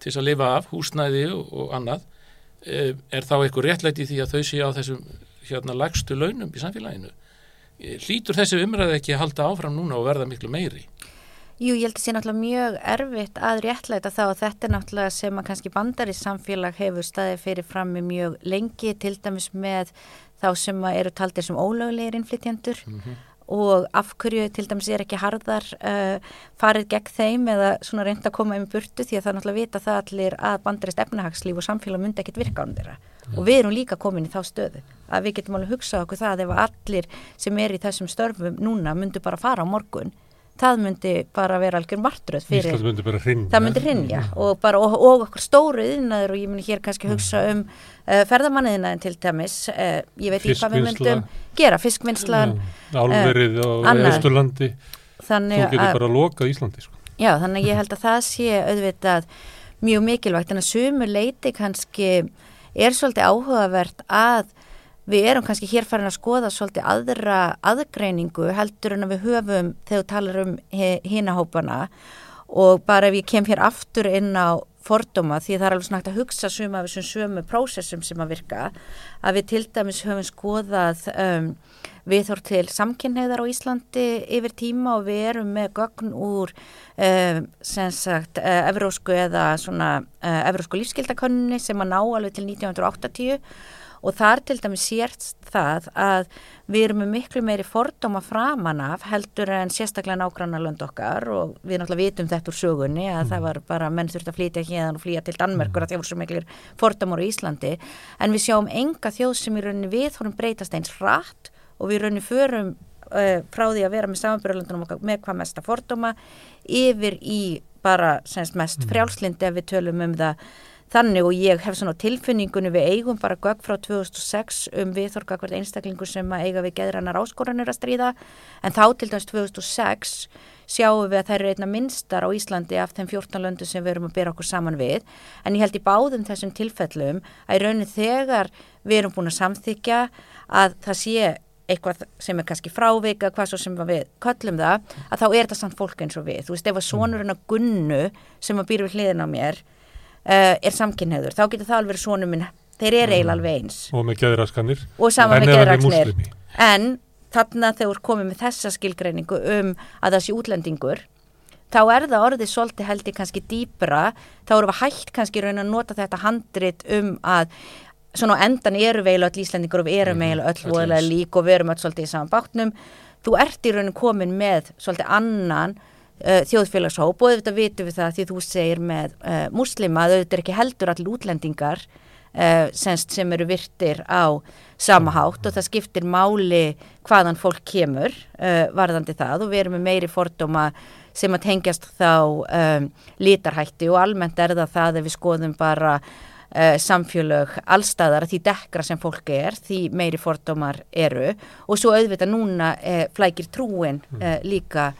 til þess að lifa af húsnæði og, og annað eh, er þá eitthvað réttlæti því að þau sé á þessum hérna lagstu launum í samfélaginu? Eh, hlýtur þessi umræði ekki að halda áfram núna og verða miklu meiri? Jú, ég held að það sé náttúrulega mjög erfitt að réttlæta þá og þetta er náttúrulega sem að kannski bandari samfélag hefur staðið fyrir frammi mjög lengi til dæmis með þá sem eru taldir sem ólöglegir innflytjendur. Mm -hmm. Og af hverju til dæmis er ekki harðar uh, farið gegn þeim eða svona reynd að koma um burtu því að það náttúrulega vita það allir að bandarist efnahagslíf og samfélag myndi ekkit virka án þeirra mm. og við erum líka komin í þá stöðu að við getum alveg hugsað okkur það ef allir sem er í þessum störfum núna myndu bara fara á morgun það myndi bara vera algjör martröð fyrir Ísland myndi bara hrinja það myndi hrinja mm. og bara og, og okkur stóru yðnaður og ég myndi hér kannski hugsa mm. um uh, ferðamanniðnaðin til dæmis. Uh, ég veit ekki hvað við myndum gera fiskvinnslan uh, álverið á Östurlandi þú getur bara að loka Íslandi sko. já þannig ég held að það sé auðvitað mjög mikilvægt. En að sumur leiti kannski er svolítið áhugavert að við erum kannski hér farin að skoða svolítið aðra aðgreiningu heldur en að við höfum þegar við talar um hinahópana og bara ef ég kem hér aftur inn á fordóma því það er alveg snakt að hugsa suma af þessum sömu prósessum sem að virka að við til dæmis höfum skoðað um, viðhór til samkynneðar á Íslandi yfir tíma og við erum með gögn úr um, sem sagt uh, evrósku eða svona uh, evrósku lífskildakönni sem að ná alveg til 1980 og þar til dæmis sérst það að við erum með miklu meiri fordóma framan af heldur en sérstaklega nágranna lönd okkar og við náttúrulega vitum þetta úr sögunni að mm. það var bara menn þurft að flytja hérna og flýja til Danmerkur mm. að það voru svo miklu fordómar á Íslandi en við sjáum enga þjóð sem í rauninni við fórum breytast eins rætt og við rauninni förum uh, frá því að vera með samanbyrjulöndunum okkar með hvað mesta fordóma yfir í bara semst mest frjálslindi ef við tölum um það þannig og ég hef svona tilfinningunni við eigum bara gögg frá 2006 um viðþorga hvert einstaklingu sem að eiga við geðrannar áskoranir að stríða en þá til dæmis 2006 sjáum við að þær eru einna minnstar á Íslandi af þeim 14 löndu sem við erum að byrja okkur saman við en ég held í báðum þessum tilfellum að í raunin þegar við erum búin að samþykja að það sé eitthvað sem er kannski frávika, hvað svo sem við köllum það, að þá er þetta samt fólk eins og við. Þú veist, ef að sonurinn að gunnu sem að býra við hliðin á mér uh, er samkynneður, þá getur það alveg verið sonur minn, þeir eru eiginlega alveg eins. Og með geðraskanir. Og saman En með geðraskanir. En þarna þegar komið með þessa skilgreiningu um að það sé útlendingur, þá er það orðið svolítið held ég kannski dýpra, þá erum við hægt kannski raun að nota þetta handrit um að svona endan eru veil öll Íslendingur og við erum veil öll öll voðalega eins. lík og við erum öll svolítið í saman bátnum. Þú ert í raunin komin með svolítið annan uh, þjóðfélagshóp og auðvitað vitum við það því þú segir með uh, muslima að auðvitað er ekki heldur allir útlendingar uh, semst sem eru virtir á sama hátt og það skiptir máli hvaðan fólk kemur varðandi það. Og við erum með meiri fordóma sem að tengjast þá um, lítarhætti og almennt er það það ef við skoðum bara uh, samfélög allstæðar því dekkra sem fólk er, því meiri fordómar eru og svo auðvitað núna uh, flækir trúin uh, líka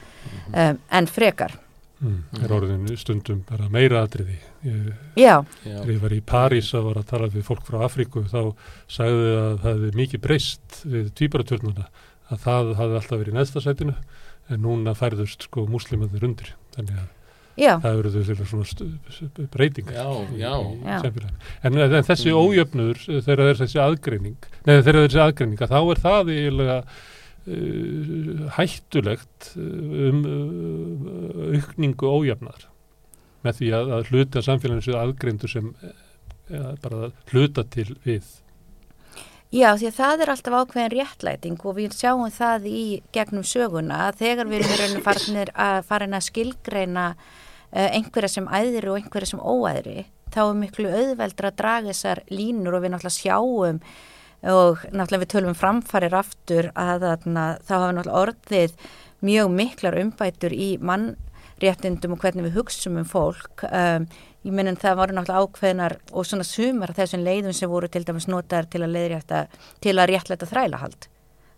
um, en frekar. Mm. Er orðin stundum bara meira atriði. Ég, Já, þegar ég var í París að var að tala við fólk frá Afríku þá sagði að það hefði mikið breyst við tvíbaraturnuna að það hafði alltaf verið í neðsta sætinu en núna færðust sko múslimandir undir. Þannig að já, það eru þau svona breytingar. Já, já. En, en þessi ójöfnuður eh, þegar það er þessi aðgreining, neða þegar það er þessi aðgreining að þá er það eiginlega uh, hættulegt uh, um uh, aukningu ójöfnar með því að, að hluta samfélaginu sér aðgreindu sem uh, bara að hluta til við. Já, því að það er alltaf ákveðin réttlæting og við sjáum það í gegnum söguna að þegar við erum farnir að farin að skilgreina uh, einhverja sem æðri og einhverja sem óæðri, þá er miklu auðveldra að draga þessar línur og við náttúrulega sjáum og náttúrulega við tölum um framfarir aftur að þá hafa náttúrulega orðið mjög miklar umbætur í mannréttindum og hvernig við hugsum um fólk um, ég menn það voru náttúrulega ákveðnar og svona sumar þessum leiðum sem voru til dæmis notaðar til að leiðrétta til að réttlæta þrælahald.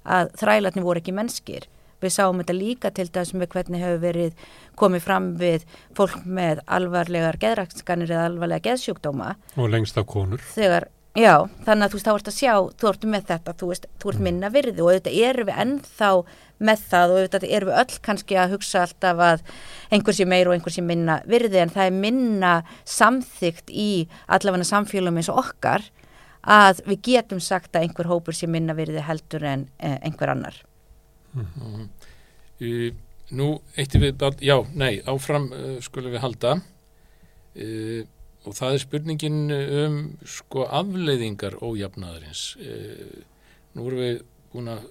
Að þrælarnir voru ekki mennskir. Við sáum þetta líka til dæmis með hvernig hefur verið komið fram við fólk með alvarlegar geðrakskanir eða alvarlega geðsjúkdóma. Og lengst af konur. þegar, já, þannig að þú veist, þá ert að sjá, þú ert með þetta, þú veist, þú ert minna virði og auðvitað erum við ennþá með það og erum við öll kannski að hugsa alltaf að einhver sé meir og einhver sé minna virði en það er minna samþygt í allavega samfélagum eins og okkar að við getum sagt að einhver hópur sé minna virði heldur en eh, einhver annar. Mhm. Uh, Nú, eitt við, bara- já, nei, áfram uh, skulum við halda uh, og það er spurningin um sko afleiðingar ójafnaðarins. Uh, nú erum við búin að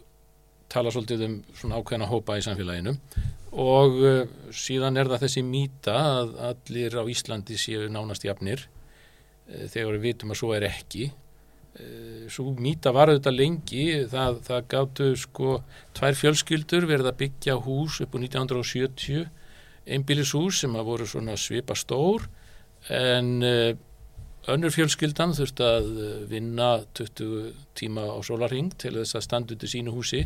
tala svolítið um svona ákveðna hópa í samfélaginu. Og uh, síðan er það þessi mýta að allir á Íslandi séu nánast jafnir uh, þegar við vitum að svo er ekki. Eh, svo mýta var auðvitað lengi. Það, það gáttu sko tvær fjölskyldur verið að byggja hús upp á 1970 einbýlishús sem að voru svona svipa stór en uh, önnur fjölskyldan þurfti að vinna 20 tíma á sólarring til þess að standa út í sínu húsi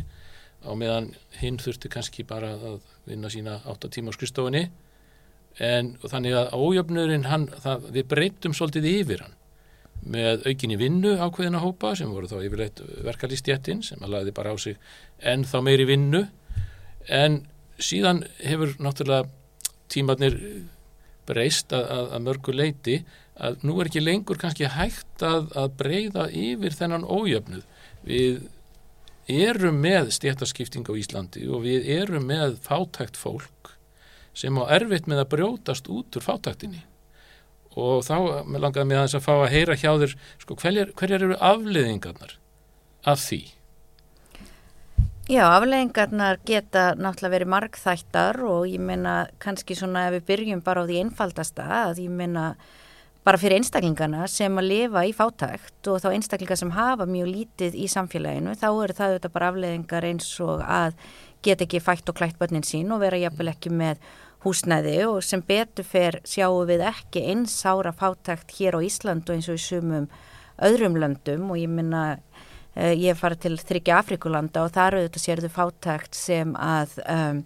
á meðan hinn þurfti kannski bara að vinna sína 8 tíma á skristofunni en þannig að ójöfnurinn hann, það, við breytum svolítið yfir hann með aukinni vinnu ákveðina hópa sem voru þá yfirleitt verkalýstjættin sem að laði bara á sig en þá meiri vinnu. En síðan hefur náttúrulega tímarnir breyst að, að, að mörgu leiti að nú er ekki lengur kannski hægt að, að breyða yfir þennan ójöfnuð. Við erum með stjættaskipting á Íslandi og við erum með fátækt fólk sem á erfitt með að brjótast út úr fátæktinni og þá langaði mig aðeins að fá að heyra hjá þér sko, hverjar, hverjar eru afleðingarnar af því? Já, afleggingarnar geta náttúrulega verið margþættar og ég meina kannski svona ef við byrjum bara á því einfaldasta að ég meina bara fyrir einstaklingana sem að lifa í fátækt og þá einstaklingar sem hafa mjög lítið í samfélaginu þá eru það auðvitað bara afleggingar eins og að geta ekki fætt og klætt börnin sín og vera jafnvel ekki með húsnæði og sem betur fer sjáum við ekki einsára fátækt hér á Íslandu eins og í sumum öðrum löndum og ég minna uh, ég fara til þryggja Afrikulanda og þar auðvitað sérðu fátækt sem að um,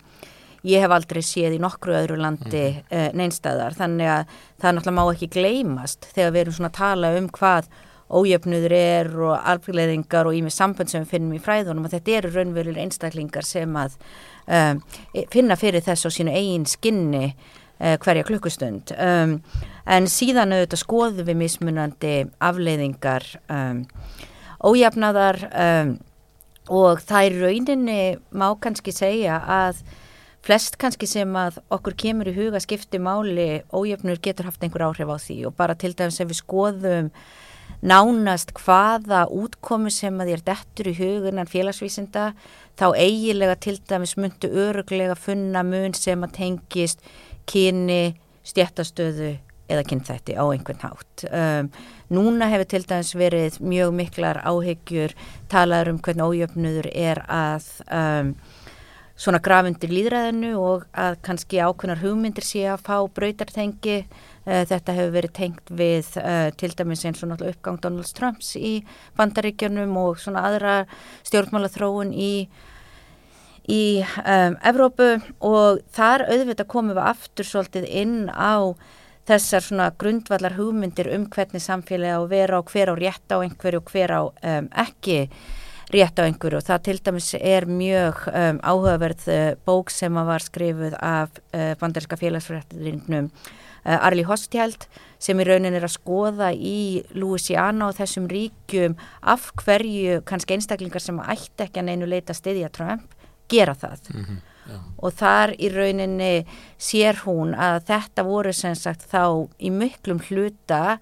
ég hef aldrei séð í nokkru öðru landi mm. uh, neinstæðar þannig að það náttúrulega má ekki gleymast þegar við erum svona að tala um hvað ójöfnuður er og alfleðingar og ímið sambönd sem við finnum í fræðunum og þetta eru raunverulega einstaklingar sem að um, finna fyrir þess á sínu eigin skinni uh, hverja klukkustund um, en síðan auðvitað skoðum við mismunandi afleiðingar um, ójöfnaðar um, og það er rauninni má kannski segja að flest kannski sem að okkur kemur í huga skipti máli ójöfnur getur haft einhver áhrif á því og bara til dæmis ef við skoðum nánast hvaða útkomi sem að þér dettur í hugunan félagsvísinda þá eigilega til dæmis myndu öruglega funna mun sem að tengist kyni, stjættastöðu eða kynþætti á einhvern hátt. Um, núna hefur til dæmis verið mjög miklar áhegjur talaður um hvernig ójöfnuður er að um, svona grafundir líðræðinu og að kannski ákveðnar hugmyndir sé að fá brautartengi. Eh, þetta hefur verið tengt við uh, til dæmis eins og náttúrulega uppgang Donald Trumps í bandaríkjunum og svona aðra stjórnmála þróun í, í um, Evrópu. Og þar auðvitað komum við aftur svolítið inn á þessar svona grundvallar hugmyndir um hvernig samfélagi á vera og hver á rétt á einhverju og hver á um, ekki rétt á einhverju og það til dæmis er mjög um, áhugaverð uh, bók sem var skrifuð af uh, bandaríska félagsfrættirinn uh, Arli Hostjæld sem í raunin er að skoða í Louisiana og þessum ríkjum af hverju kannski einstaklingar sem ætti ekki að neinu leita stiðja Trump gera það. Mm -hmm. Og þar í rauninni sér hún að þetta voru sem sagt þá í myklum hluta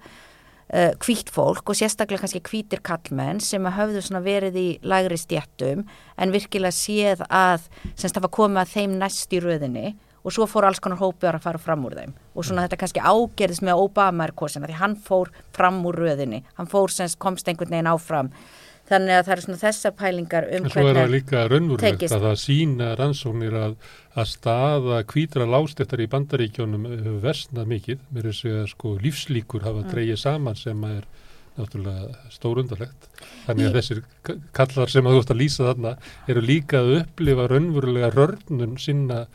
uh, hvít fólk og sérstaklega kannski hvítir kallmenn sem að hafðu verið í lægri stjættum en virkilega séð að semst var komið að þeim næst í rauðinni og svo fór alls konar hópiðar að fara fram úr þeim. Og svona þetta kannski ágerðis með Obama er kosina því hann fór fram úr röðinni. Hann fór semst komst einhvern veginn áfram þannig að það eru svona þessa pælingar um hvernig Svo er það líka raunvurlegt að það sína rannsóknir að, að staða kvítra lástettar í bandaríkjónum hefur versnað mikið, mér er að segja sko lífslíkur hafa mm. dreyið saman sem er náttúrulega stórundarlegt þannig að þessir kallar sem að þú ætti að lýsa þarna eru líka að upplifa raunverulega rörnun sinna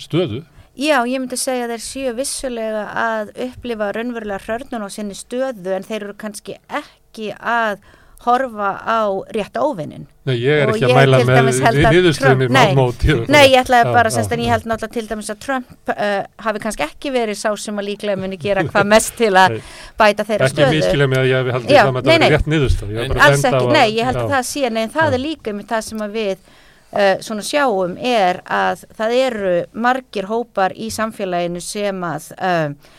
stöðu? Já, ég myndi segja að þeir séu vissulega að upplifa raunverulega hrörnun á sinni stöðu en þeir eru kannski ekki að horfa á rétt óvinnin. Nei, ég er ekki að mæla með nýðustunum á móti. Nei, ég ætlaði bara að semst en ég held náttúrulega til dæmis að Trump uh, hafi kannski ekki verið sá sem að líklega muni gera hvað mest til að bæta þeirra ekki stöðu. Ekki miskilega með að ég hef haldið fram að það var rétt nýðustunum. Alls ekki, nei, ég held að það sé, nei, það er líka með það sem við uh, svona sjáum er að það eru margir hópar í samfélaginu sem að uh,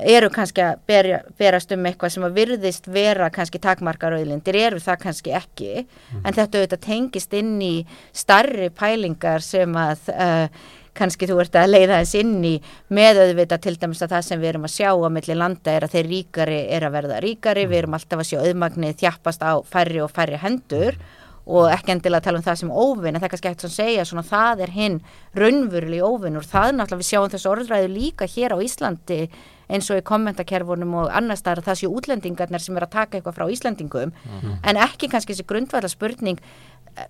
eru kannski að berja, berast um eitthvað sem að virðist vera kannski takmarkarauðlindir, eru það kannski ekki. Mm. en þetta auðvitað tengist inn í starri pælingar sem að uh, kannski þú ert að leiða þess inn í með auðvitað til dæmis að það sem við erum að sjá á milli landa er að þeir ríkari er að verða ríkari, við erum alltaf að sjá auðmagnið þjappast á færri og færri hendur mm og ekki endilega tala um það sem óvinn en það er kannski ekkert að segja svona það er hinn raunvurli óvinn og það náttúrulega við sjáum þessu orðræðu líka hér á Íslandi eins og í kommentakerfunum og annars það er það séu útlendingarnir sem er að taka eitthvað frá Íslandingum mhm. -huh. en ekki kannski þessi grundvæðla spurning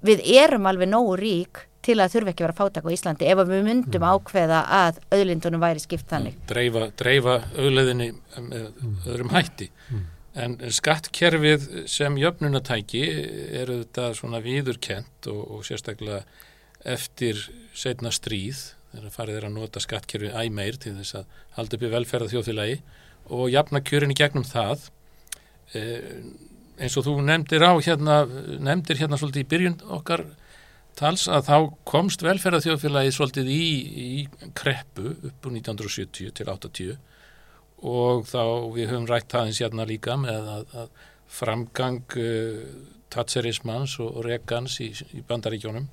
við erum alveg nógu rík til að þurfa ekki að vera fátak á Íslandi ef við myndum mhm. ákveða að auðlindunum væri skipt þannig. Dreifa, dreifa auðleðinni með öðrum hætti. Mm. En skattkerfið sem jöfnunatæki eru þetta svona viðurkent og, og sérstaklega eftir setna stríð þegar farið er að nota skattkerfið æmeir til þess að halda upp í velferða þjóðfélagi og jafna kjörin í gegnum það e, eins og þú nefndir á hérna, nefndir hérna svolítið í byrjun okkar tals að þá komst velferða þjóðfélagi svolítið í, í kreppu upp úr 1970 til 80 og þá við höfum rætt aðeins hérna líka með að, að framgang uh, tatserismans og, og regans í, í bandaríkjónum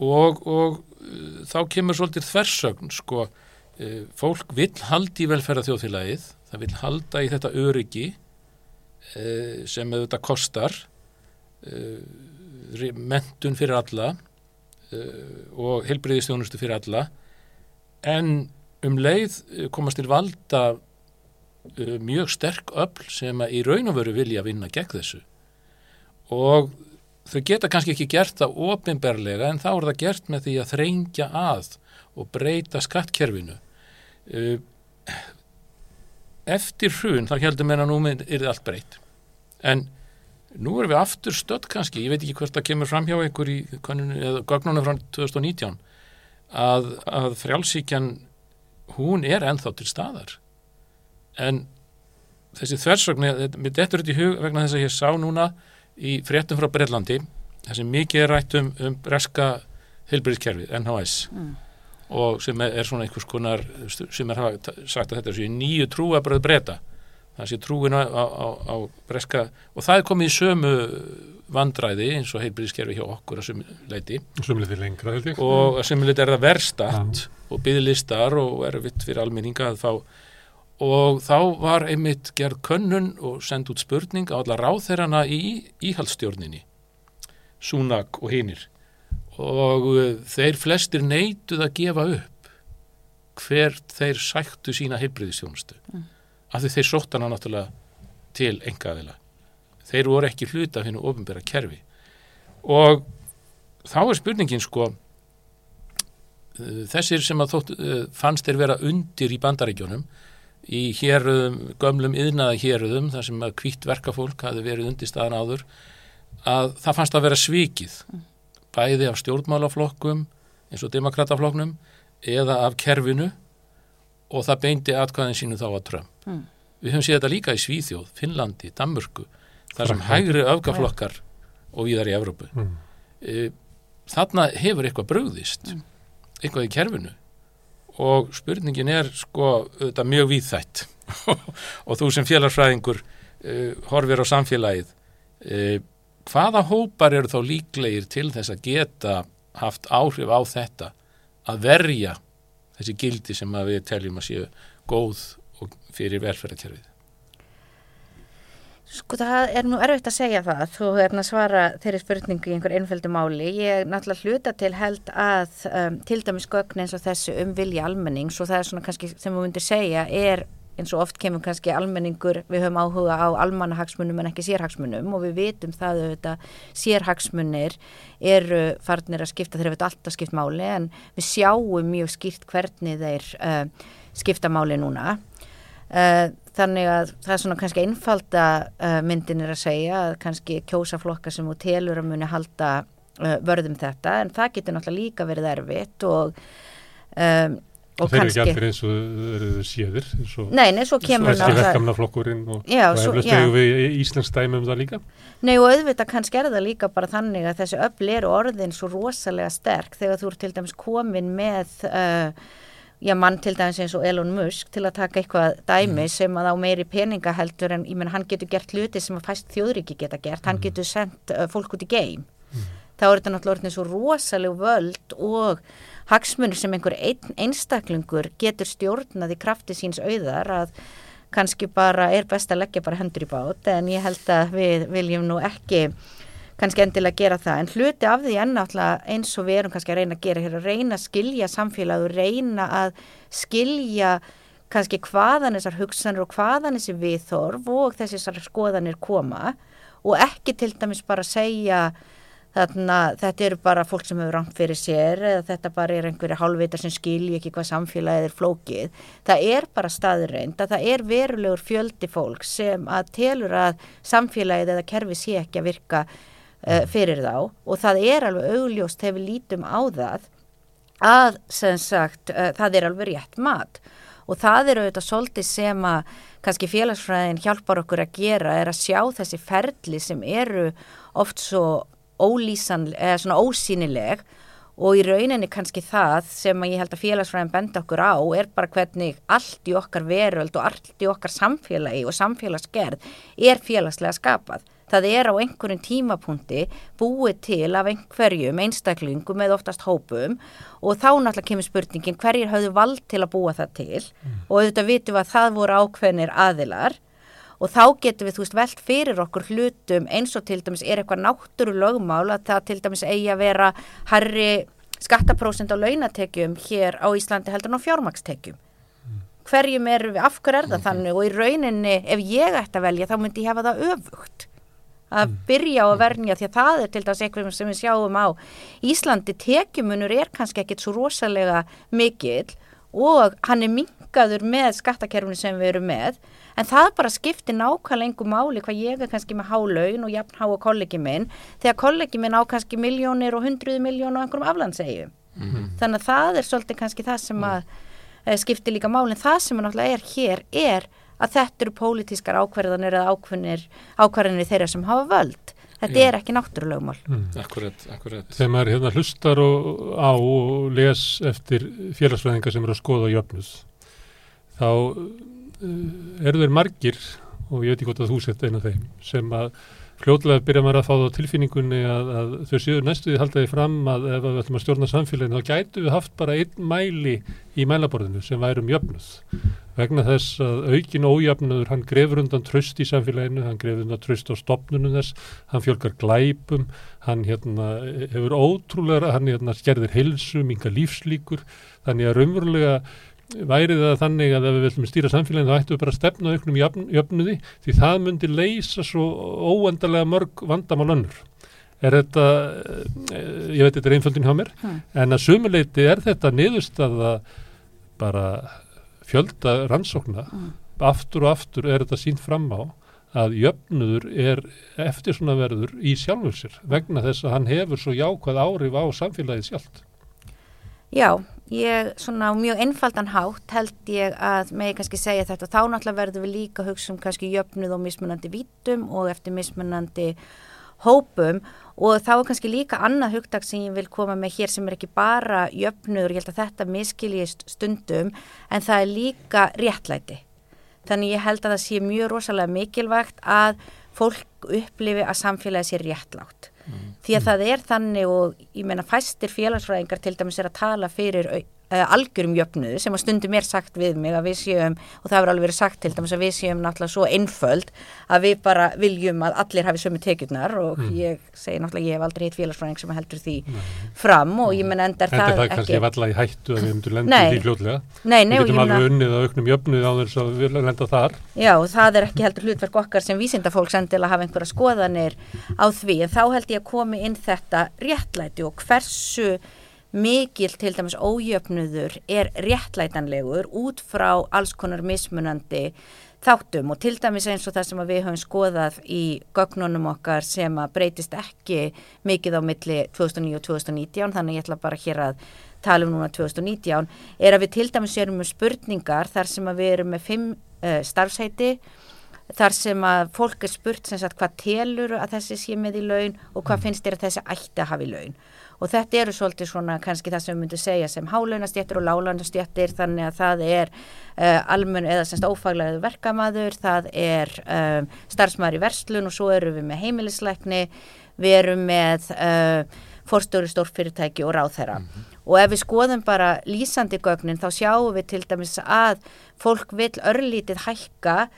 og, og uh, þá kemur svolítið þversögn sko, uh, fólk vil haldi í velferða þjóðfélagið, það vil halda í þetta öryggi uh, sem auðvitað kostar mentun fyrir alla og helbriðistjónustu fyrir alla. En um leið eh, komast til valda mjög sterk öll sem að í raun og veru vilja vinna gegn þessu. Og þau geta kannski ekki gert það ofinberlega en þá er það gert með því að þrengja að og breyta skattkerfinu. Uh, eftir hrun þá heldur meina nú er þið allt breytt. En nú erum við aftur stödd kannski, ég veit ekki hvort það kemur fram hjá einhver í gögnunum frá 2019 að, að frjálsíkjan hún er ennþá til staðar. En þessi þversögn mér dettur þetta í hug vegna þess að ég sá núna í fréttum frá Breitlandi þessi mikið er rætt um, um breska heilbyrðiskerfið, NHS mm. og sem er, er svona einhvers konar sem er sagt að þetta er nýju trúabröð breyta það sé trúin á, á, á breska og það er komið í sömu vandræði eins og heilbríðiskerfi hjá okkur að sumuleiti lengra, og að sumuleiti er það verstatt ja. og byggðlistar og erfitt fyrir almenninga að fá og þá var einmitt gerð könnun og sendt út spurning á alla ráþerrana í íhaldstjórninni Súnak og hinnir og uh, þeir flestir neituð að gefa upp hvert þeir sættu sína heilbríðistjónustu mm. Af því þeir sótt hana náttúrulega til engaðila. Þeir voru ekki hluta hennu ofinbæra kerfi. Og þá er spurningin sko þessir sem að þótt, fannst þeir vera undir í bandaríkjónum í héröðum, gömlum yðnaða héröðum þar sem að kvítt verkafólk hafi verið undir staðan áður að það fannst að vera svikið bæði af stjórnmálaflokkum eins og demokrataflokknum eða af kerfinu og það beindi atkvæðin sínu þá að Trump. Mm. Við höfum séð þetta líka í Svíþjóð, Finnlandi, Danmörku, þar sem hægri öfgaflokkar og viðar í Evrópu. Mm. E, þarna hefur eitthvað bröðist, mm. eitthvað í kerfinu og spurningin er sko þetta mjög víðþætt [LAUGHS] og þú sem félagsfræðingur e, horfir á samfélagið. E, hvaða hópar eru þá líklegir til þess að geta haft áhrif á þetta að verja þessi gildi sem við teljum að séu góð fyrir velferðarkerfið? Sko það er nú erfitt að segja það, þú hefði að svara þeirri spurningu í einhver einföldu máli. Ég er náttúrulega hluta til held að um, til dæmis gögn eins og þessu um vilja almennings og það er svona kannski sem við myndir segja er eins og oft kemur kannski almenningur, við höfum áhuga á almannahagsmunum en ekki sérhagsmunum og við vitum það auðvitað sérhagsmunir eru farnir að skipta þeir eru alltaf skipt máli en við sjáum mjög skýrt hvernig þeir uh, skipta máli núna uh, þannig að það er svona kannski einfalda uh, myndin er að segja að kannski kjósaflokka sem úr telur að muni halda vörðum þetta en það getur náttúrulega líka verið erfitt og um, og þeir eru ekki allir eins og eru séðir eins og Nei, nei, svo kemur það verkamnaflokkurinn og, eflust hefur við Íslands dæmi um það líka? Nei og auðvitað kannski er það líka bara þannig að þessi öll eru orðin svo rosalega sterk þegar þú eru til dæmis komin með uh, já mann til dæmis eins og Elon Musk til að taka eitthvað dæmi mm. sem að á meiri peninga heldur en ég menn hann getur gert hluti sem að fæst þjóðriki geta gert, hann mm. getur sendt uh, fólk út í geim mm. þá er þetta náttúrulega orðin svo rosalega völd og hagsmunir sem einhver ein, einstaklingur getur stjórnað í krafti síns auðar að kannski bara er best að leggja bara hendur í bát en ég held að við viljum nú ekki kannski endilega gera það en hluti af því ennáttúrulega eins og við erum kannski að reyna að gera hér að reyna að skilja samfélag og reyna að skilja kannski hvaðan þessar hugsanir og hvaðan þessi viðþorf og þessar skoðanir koma og ekki til dæmis bara segja Þannig að þetta eru bara fólk sem hefur rangt fyrir sér eða þetta bara er einhverja hálfvita sem skilji ekki hvað samfélagið er flókið. Það er bara staðurreind að það er verulegur fjöldi fólk sem að telur að samfélagið eða kerfi sé ekki að virka uh, fyrir þá. Og það er alveg augljóst hefur lítum á það að sem sagt uh, það er alveg rétt mat. Og það eru auðvitað svolítið sem að kannski félagsfræðin hjálpar okkur að gera er að sjá þessi ferli sem eru oft svo ólýsan, eða svona ósýnileg. Og í rauninni kannski það sem ég held að félagsfræðin benda okkur á er bara hvernig allt í okkar veröld og allt í okkar samfélagi og samfélagsgerð er félagslega skapað. Það er á einhverjum tímapunkti búið til af einhverjum einstaklingum eða oftast hópum og þá náttúrulega kemur spurningin hverjir hafðu vald til að búa það til mm. og auðvitað vitum við að það voru ákveðnir aðilar og þá getum við, þú veist, velt fyrir okkur hlutum eins og til dæmis er eitthvað náttúru lögmál að það til dæmis eigi að vera herri skattaprósent á launatekjum hér á Íslandi heldur en á fjármakstekjum hverjum er við, af hverju er það þannig? Og í rauninni ef ég ætti að velja þá myndi ég hafa það öfugt að byrja á að vernja því að það er til dæs eitthvað sem við sjáum á Íslandi. Tekjumunur er kannski ekkit svo rosalega mikill og hann er mingaður með skattakerfni sem við erum með en það bara skiptir nákvæmlega einhver máli hvað ég er kannski með hálaun og jafn há og kollegi minn þegar kollegi minn á kannski miljónir og hundruði miljón og einhverjum aflandsegjum mm -hmm. þannig að það er svolítið kannski það sem að e, skiptir líka máli. En það sem að náttúrulega er hér er að þetta eru pólitískar ákverðanir eða ákverðanir þeirra sem hafa völd. Þetta Já. er ekki náttúrulegumál. Mm. Akkurat, akkurat. Þegar maður hérna hlustar og, á og les eftir félagsfræðingar sem eru að skoða jöfnuð, þá uh, eru þeir margir, og ég veit ekki hvort að þú sett eina þeim, sem að fljóðlega byrja maður að fá það á tilfinningunni að, að þau séu næstuði haldaði fram að ef við ætlum að stjórna samfélaginu þá gætu við haft bara einn mæli í mælaborðinu sem værum jöfnuð. Vegna þess að aukin ójöfnuður hann grefur undan tröst í samfélaginu hann grefur undan tröst á stopnunum þess hann fjölgar glæpum hann hérna, hefur ótrúlega hann hérna, skerðir heilsum, yngar lífslíkur. Þannig að raunverulega væri það þannig að ef við viljum stýra samfélaginu þá ættum við bara að stefna auknum í jöfnuði því það myndi leysa svo óendarlega mörg vandamál önnur. Er þetta, eh, ég veit þetta er einföldin hjá mér, hmm. en að sumuleiti er þetta niðurstaða bara fjölda rannsókna, hmm. aftur og aftur er þetta sínt fram á að jöfnudur er eftir svona verður í sjálfur sér vegna þess að hann hefur svo jákvæð árif á samfélagið sjálft. Já, ég svona mjög einfaldan hátt held ég að með kannski segja þetta þá náttúrulega verður við líka hugsa um kannski jöfnuð og mismunandi vítum og eftir mismunandi hópum og þá er kannski líka annað hugdag sem ég vil koma með hér sem er ekki bara jöfnuður, ég held að þetta miskiljist stundum en það er líka réttlæti. Þannig ég held að það sé mjög rosalega mikilvægt að fólk upplifi að samfélagi sé réttlátt. Því að það er þannig og ég menna fæstir félagsfræðingar til dæmis er að tala fyrir algjörum jöfnuðu sem að stundum er sagt við mig að við séum og það hefur alveg verið sagt til dæmis að við séum náttúrulega svo einföld að við bara viljum að allir hafi sömu tekjurnar og mm. ég segi náttúrulega ég hef aldrei hitt félagsfræðing sem heldur því mm. fram og ég menn endar það, það ekki. kannski ef alla í hættu að við myndum lenda því fljóðlega. Nei, nei. Við getum alveg unnið að auknum jöfnuð á þess að við lenda þar. Já, það er ekki heldur hlutverk okkar sem vísindafólk mikil til dæmis ójöfnuður er réttlætanlegur út frá alls konar mismunandi þáttum. Og til dæmis eins og það sem við höfum skoðað í gögnunum okkar sem að breytist ekki mikið á milli 2009 og 2019 þannig ég ætla bara hér að tala um núna 2019 er að við til dæmis erum með spurningar þar sem að við erum með fimm uh, starfsæti þar sem að fólk er spurt sem sagt hvað telur að þessi sé með í laun og hvað finnst þér að þessi ætti að hafa í laun og þetta eru svolítið svona kannski það sem við myndum segja sem hálunastjættir og lálunastjættir þannig að það er uh, almenn eða semst ófaglæðu verkamaður, það er um, starfsmæður í verslun og svo eru við með heimilisleikni, við erum með uh, fórstöru stórfyrirtæki og ráðherra mm -hmm. og ef við skoðum bara lýsandi gögnin þá sjáum við til dæmis að fólk vil örlítið hækka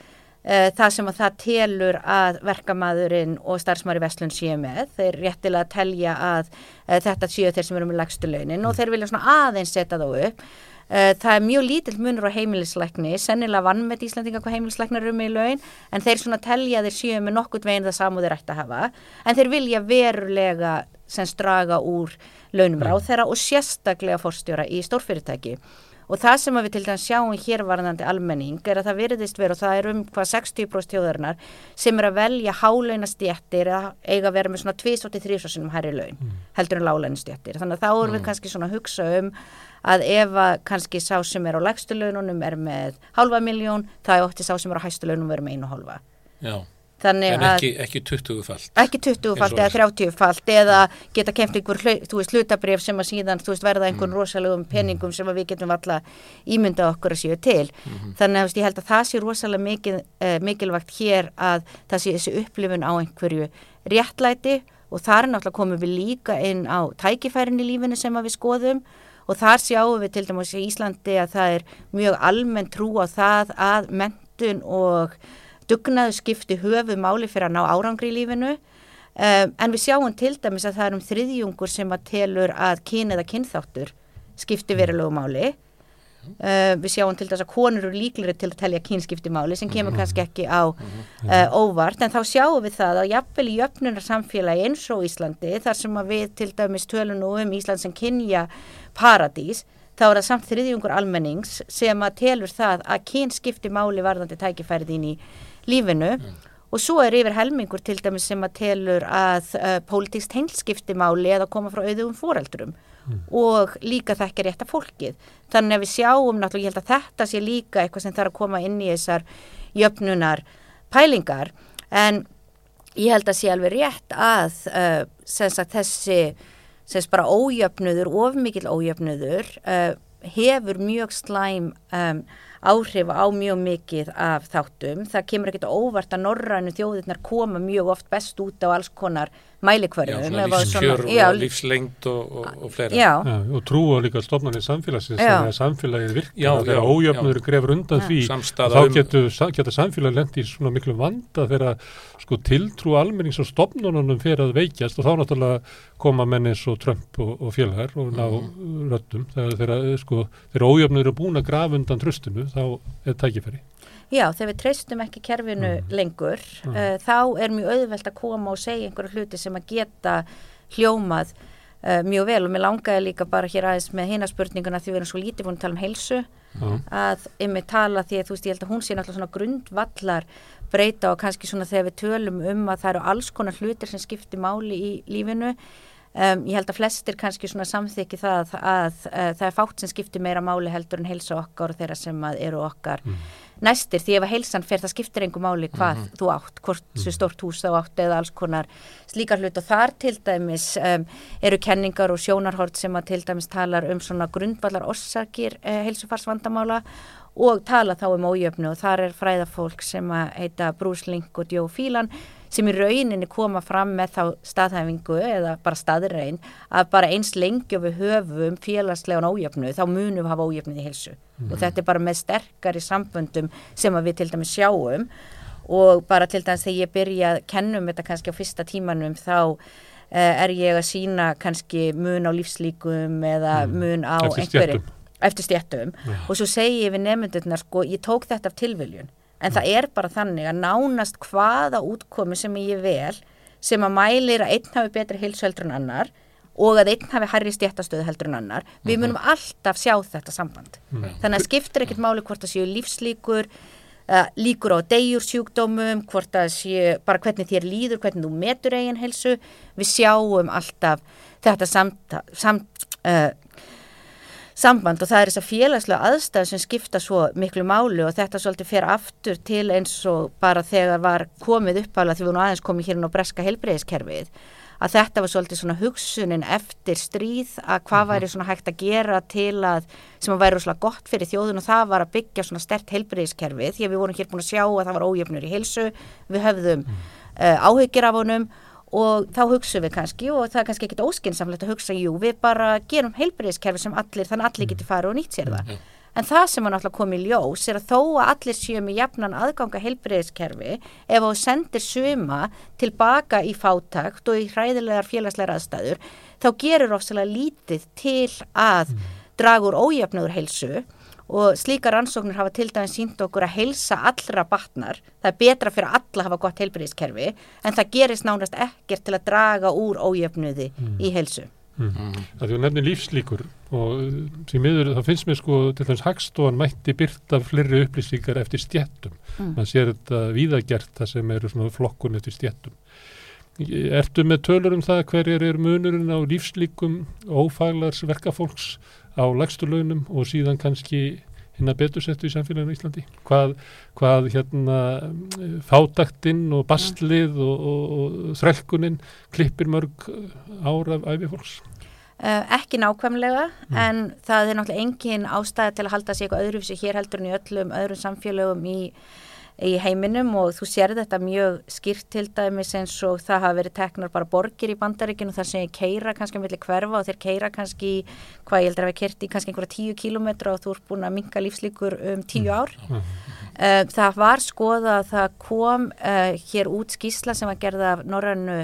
það sem að það telur að verkamæðurinn og starfsmæri vestlun séu með. Þeir réttilega telja að uh, þetta séu þeir sem eru með lagstu launin og þeir vilja svona aðeins setja þá upp. Uh, það er mjög lítill munur á heimilisleikni, sennilega vann með Íslandinga hvað heimilisleiknar eru með í laun, en þeir svona telja þeir séu með nokkurt veginn það samú þeir ætti að hafa, en þeir vilja verulega sem straga úr launum ráð þeirra og sérstaklega fórstjóra í stórfyrirtæki og það sem við til dæmis sjáum hér varðandi almenning er að það veriðist verið og það er um hvað 60% tjóðarinnar sem er að velja hálaunastjættir eða eiga að vera með svona 2-3 sinum hærri laun mm. heldur en lálaunastjættir þannig að þá erum mm. við kannski svona að hugsa um að ef að kannski sá sem er á lægstu laununum er með halva miljón þá er ótti sá sem er á hægstu launum verið með einu halva Já en ekki, ekki 20 falt ekki 20 falt eða 30 falt eða geta kemst einhver hlutabrif sem að síðan veist, verða einhvern mm. rosalegum peningum mm. sem við getum alltaf ímynda okkur að séu til mm -hmm. þannig að veist, ég held að það sé rosalega mikil, uh, mikilvægt hér að það sé þessi upplifun á einhverju réttlæti og þar náttúrulega komum við líka inn á tækifærin í lífinu sem við skoðum og þar sjáum við til dæmis í Íslandi að það er mjög almenn trú á það að mentun og dugnaðu skipti höfu máli fyrir að ná árangri í lífinu. Um, en við sjáum til dæmis að það er um þriðjungur sem að telur að kyn eða kynþáttur skipti verulegu máli. Uh, við sjáum til dæmis að konur eru líkleri til að telja kynskipti máli sem kemur kannski ekki á uh, óvart. En þá sjáum við það að jafnvel í jöfnunar samfélagi eins og Íslandi þar sem við til dæmis tölum nú um Ísland sem kynja paradís þá er það samt þriðjungur almennings sem að telur það að kynskipti máli varðandi tækifærið inn í lífinu. Og svo er yfir helmingur til dæmis sem að telur að uh, pólitíkst heilskipti máli eða koma frá auðvum foreldrum. Og líka þekkja rétta fólkið. Þannig að við sjáum náttúrulega, ég held að þetta sé líka eitthvað sem þarf að koma inn í þessar jöfnunar pælingar en ég held að sé alveg rétt að uh, þessi sem bara ójöfnuður, ofmikil ójöfnuður uh, hefur mjög slæm um, áhrif á mjög mikið af þáttum. Það kemur ekkert óvart að norrænu þjóðirnar koma mjög oft best út á alls konar mælikvörðum. Já, svona lífskjör já, og lífslengt og, og, og fleira. Já. Já, og trúa líka stofnarnir samfélagsins Já. þannig að samfélagið virkir Já, þegar já, ójöfnur grefur undan Já. því þá um- getur, geta samfélagið lendi í svona miklu vanda þegar sko tiltrú almennings og stofnunum fyrir að veikjast og þá náttúrulega koma menn eins og Trump og, og félagar og ná Mhm. röddum þegar, þegar, sko, þegar ójöfnur eru búin að grafa undan tröstinu þá er tækifæri Já, þegar við treystum ekki kerfinu lengur, uh, þá er mjög auðvelt að koma og segja einhverju hluti sem að geta hljómað uh, mjög vel. Og mér langaði líka bara hér aðeins með hina spurninguna því við erum svo lítið búin að tala um heilsu Já. að yfir tala því að þú veist ég held að hún sé náttúrulega svona grundvallar breyta og kannski svona þegar við tölum um að það eru alls konar hlutir sem skipti máli í lífinu. Um, ég held að flestir kannski svona samþykki það að uh, það er fátt sem skiptir meira máli heldur en heilsa okkar og þeirra sem að eru okkar næstir því ef að heilsan fer það skiptir engu máli hvað þú átt, hvort svo stort hús þá átt eða alls konar slíkar hlut og þar til dæmis um, eru kenningar og sjónarhort sem að til dæmis talar um svona grundvallar orsakir uh, heilsufarsvandamála og tala þá um ójöfnu. Og þar er fræðafólk sem að heita Bruce Link og Joe Phelan sem í rauninni koma fram með þá staðhæfingu eða bara staðrein að bara eins lengi við höfum félagslegan ójöfnu þá munum við hafa ójöfnuð í heilsu. Og þetta er bara með sterkari samböndum sem við til dæmis sjáum. Og bara til dæmis þegar ég byrja að kennum þetta kannski á fyrsta tímanum þá uh, er ég að sína kannski mun á lífslíkum eða mun á Eftir einhverju stéttum. eftir stjættum og svo segi ég við nefndurnar sko ég tók þetta af tilviljun en það er bara þannig að nánast hvaða útkomi sem ég vel sem að mælir að einn hafi betri heilsu heldur en annar og að einn hafi hærri stjættastöðu heldur en annar við munum alltaf sjá þetta samband. Þannig að skiptir ekkert máli hvort það séu lífslíkur uh, líkur á degjur sjúkdómum hvort það séu bara hvernig þér líður hvernig þú metur eigin heilsu. Við sjáum alltaf þetta samt, samt uh, samband og það er þess að félagslega aðstæð sem skipta svo miklu máli og þetta svolítið fer aftur til eins og bara þegar var komið uppála því við nú aðeins komið hérna á breska helbreyðiskerfið að þetta var svolítið svona hugsunin eftir stríð að hvað væri svona hægt að gera til að sem að væri svona gott fyrir þjóðun og það var að byggja svona stert helbreyðiskerfið því að við vorum hér búin að sjá að það var ójöfnur í heilsu við höfðum uh, áhyggjur af honum og þá hugsaum við kannski og það er kannski ekkit óskinsamlegt að hugsa, jú, við bara gerum heilbreyðiskerfi sem allir, þannig allir geti farið og nýtt sér það. En það sem var náttúrulega komið í ljós er að þó að allir séu með jafnan aðganga heilbreyðiskerfi, ef þú sendir suma tilbaka í fátakt og í hræðilegar félagslegar aðstæður, þá gerur ofsalega lítið til að draga úr ójöfnuður heilsu og slíka rannsóknir hafa til dæmis sínt okkur að heilsa allra batnar. Það er betra fyrir alla að hafa gott heilbyrðiskerfi en það gerist nánast ekkert til að draga úr ójöfnuði í heilsu. Mm. Það er nefnir lífslíkur og uh, því miður þá finnst mér sko til þess hagstofan mætti byrta fleiri upplýsingar eftir stjettum. Mm. Man sér þetta víðagjert það sem eru svona flokkun eftir stjettum. Ertu með tölur um það hverjar er munurinn á lífslíkum ófaglars verkafólks á lagstu launum og síðan kannski hinn að betursettu í samfélaginu í Íslandi? Hvað, hvað hérna fátaktinn og bastlið og, og, og þrælkuninn klippir mörg ára af æfi fólks? Uh, ekki nákvæmlega en það er náttúrulega engin ástæði til að halda sig eitthvað öðruvísi hér heldur en í öllum öðrum samfélögum í í heiminum og þú sér þetta mjög skýrt til dæmis eins og það hafa verið teknar bara borgir í bandaríkinu þar sem ég keira kannski með hverfa og þeir keira kannski hvað ég heldur að við kerti kannski einhverja tíu kílometra og þú ert búin að minka lífslíkur um tíu mm. ár [LAUGHS] mm. uh, það var skoða að það kom uh, hér út skísla sem var gerða af norrannu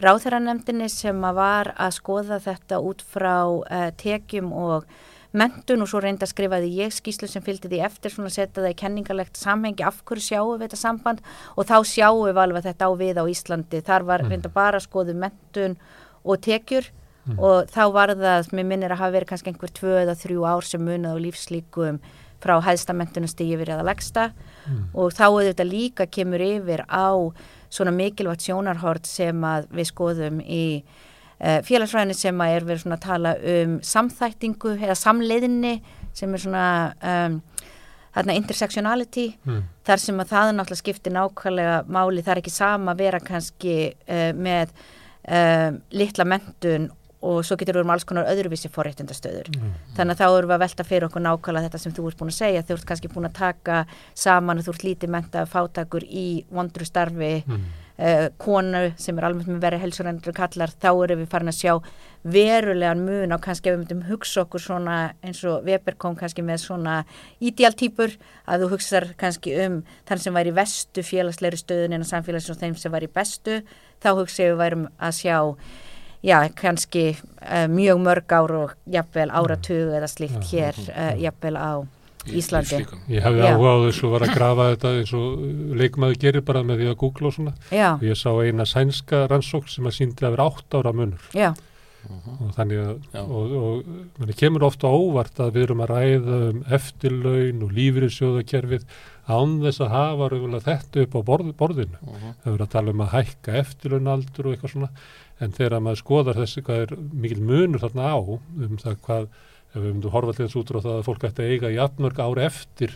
ráþæranemdini sem var að skoða þetta út frá uh, tekjum og mentun og svo reynda skrifaði ég skýslu sem fylgdi því eftir svona að setja það í kenningarlegt samhengi af hverju sjáum við þetta samband og þá sjáum við alveg þetta á við á Íslandi þar var mm. reynda bara að skoðu mentun og tekjur mm. og þá var það, mér minnir að hafa verið kannski einhver tvö eða þrjú ár sem munið á lífslíkum frá hæðstamentunasti yfir eða legsta mm. og þá þetta líka kemur yfir á svona mikilvægt sjónarhort sem að við skoðum í félagsfræðinni sem er verið svona að tala um samþættingu eða samleiðinni sem er svona um, þarna intersectionality mm. þar sem að það náttúrulega skiptir nákvæmlega máli, það er ekki sama að vera kannski uh, með um, litla mentun og svo getur við um alls konar öðruvísi forréttindastöður. Mm. Þannig að þá erum við að velta fyrir okkur nákvæmlega þetta sem þú ert búin að segja, þú ert kannski búin að taka saman og þú ert lítið menta fátakur í vondru starfi mm uh, konu sem er almennt með verið helsurendur kallar, þá erum við farin að sjá verulegan mun á kannski ef við myndum hugsa okkur svona eins og Weber kom kannski með svona ídjáltýpur að þú hugsaður kannski um þann sem væri vestu félagsleiri stöðun en að samfélags og þeim sem væri bestu, þá hugsaðu við værum að sjá já, kannski uh, mjög mörg ár og jafnvel áratug eða slíkt hér, uh, jafnvel á Íslandi. Ég hefði áhuga á þessu að vera að grafa þetta eins og leikmaður gerir bara með því að googla og svona. Já. Og ég sá eina sænska rannsók sem að síndi að vera átt ára munur. Já. Og þannig að, og, og manni kemur ofta óvart að við erum að ræða um eftirlaun og lífriðsjóðakerfið án þess að hafa þetta upp á borð, borðinu. Uh -huh. Það verður að tala um að hækka eftirlaunaldur og eitthvað svona, en þegar maður skoðar þessi hvað er mikil munur þarna á um það hvað ef við myndum horfa til þess út á það að fólk ætti að eiga í atmörg ári eftir